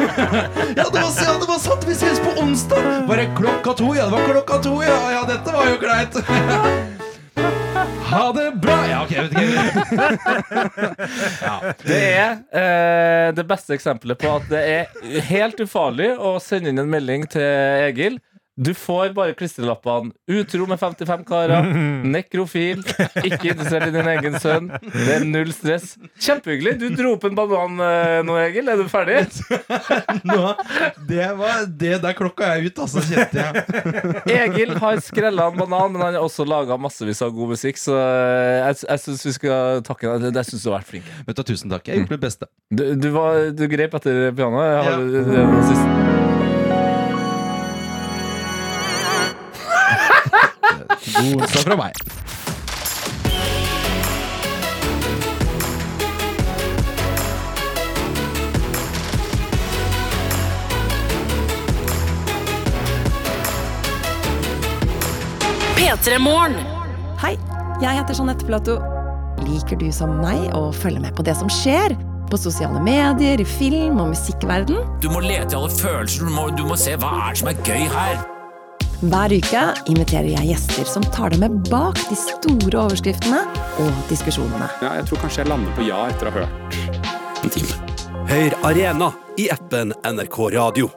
Ja, det var, ja, det var sant! Vi ses på onsdag! Var det klokka to? Ja, det var klokka to, ja. Ja, dette var jo greit. Ha det bra! Ja, ok, jeg vet ikke. [LAUGHS] Det er eh, det beste eksempelet på at det er helt ufarlig å sende inn en melding til Egil. Du får bare klistrelappene 'utro med 55 karer', [LAUGHS] 'nekrofil', 'ikke interessert i din egen sønn'. Det er null stress. Kjempehyggelig. Du dro opp en banan eh, nå, Egil. Er du ferdig? [LAUGHS] Nå, det var det der klokka er ut, altså, kjente jeg. [LAUGHS] Egil har skrella en banan, men han har også laga massevis av god musikk, så eh, jeg, jeg syns vi skal takke deg. Jeg syns du har vært flink. Vet du, Tusen takk. Jeg gjorde mitt beste. Du, du, var, du grep etter pianoet. Har Ja. det God onsdag fra meg. P3 Hei, jeg heter Jeanette Platou. Liker du som meg å følge med på det som skjer? På sosiale medier, i film og musikkverden? Du må lete i alle følelser. Du må, du må se hva er det som er gøy her. Hver uke inviterer jeg gjester som tar deg med bak de store overskriftene og diskusjonene. Ja, jeg tror kanskje jeg lander på ja etter å ha hørt en time. Hør Arena i appen NRK Radio.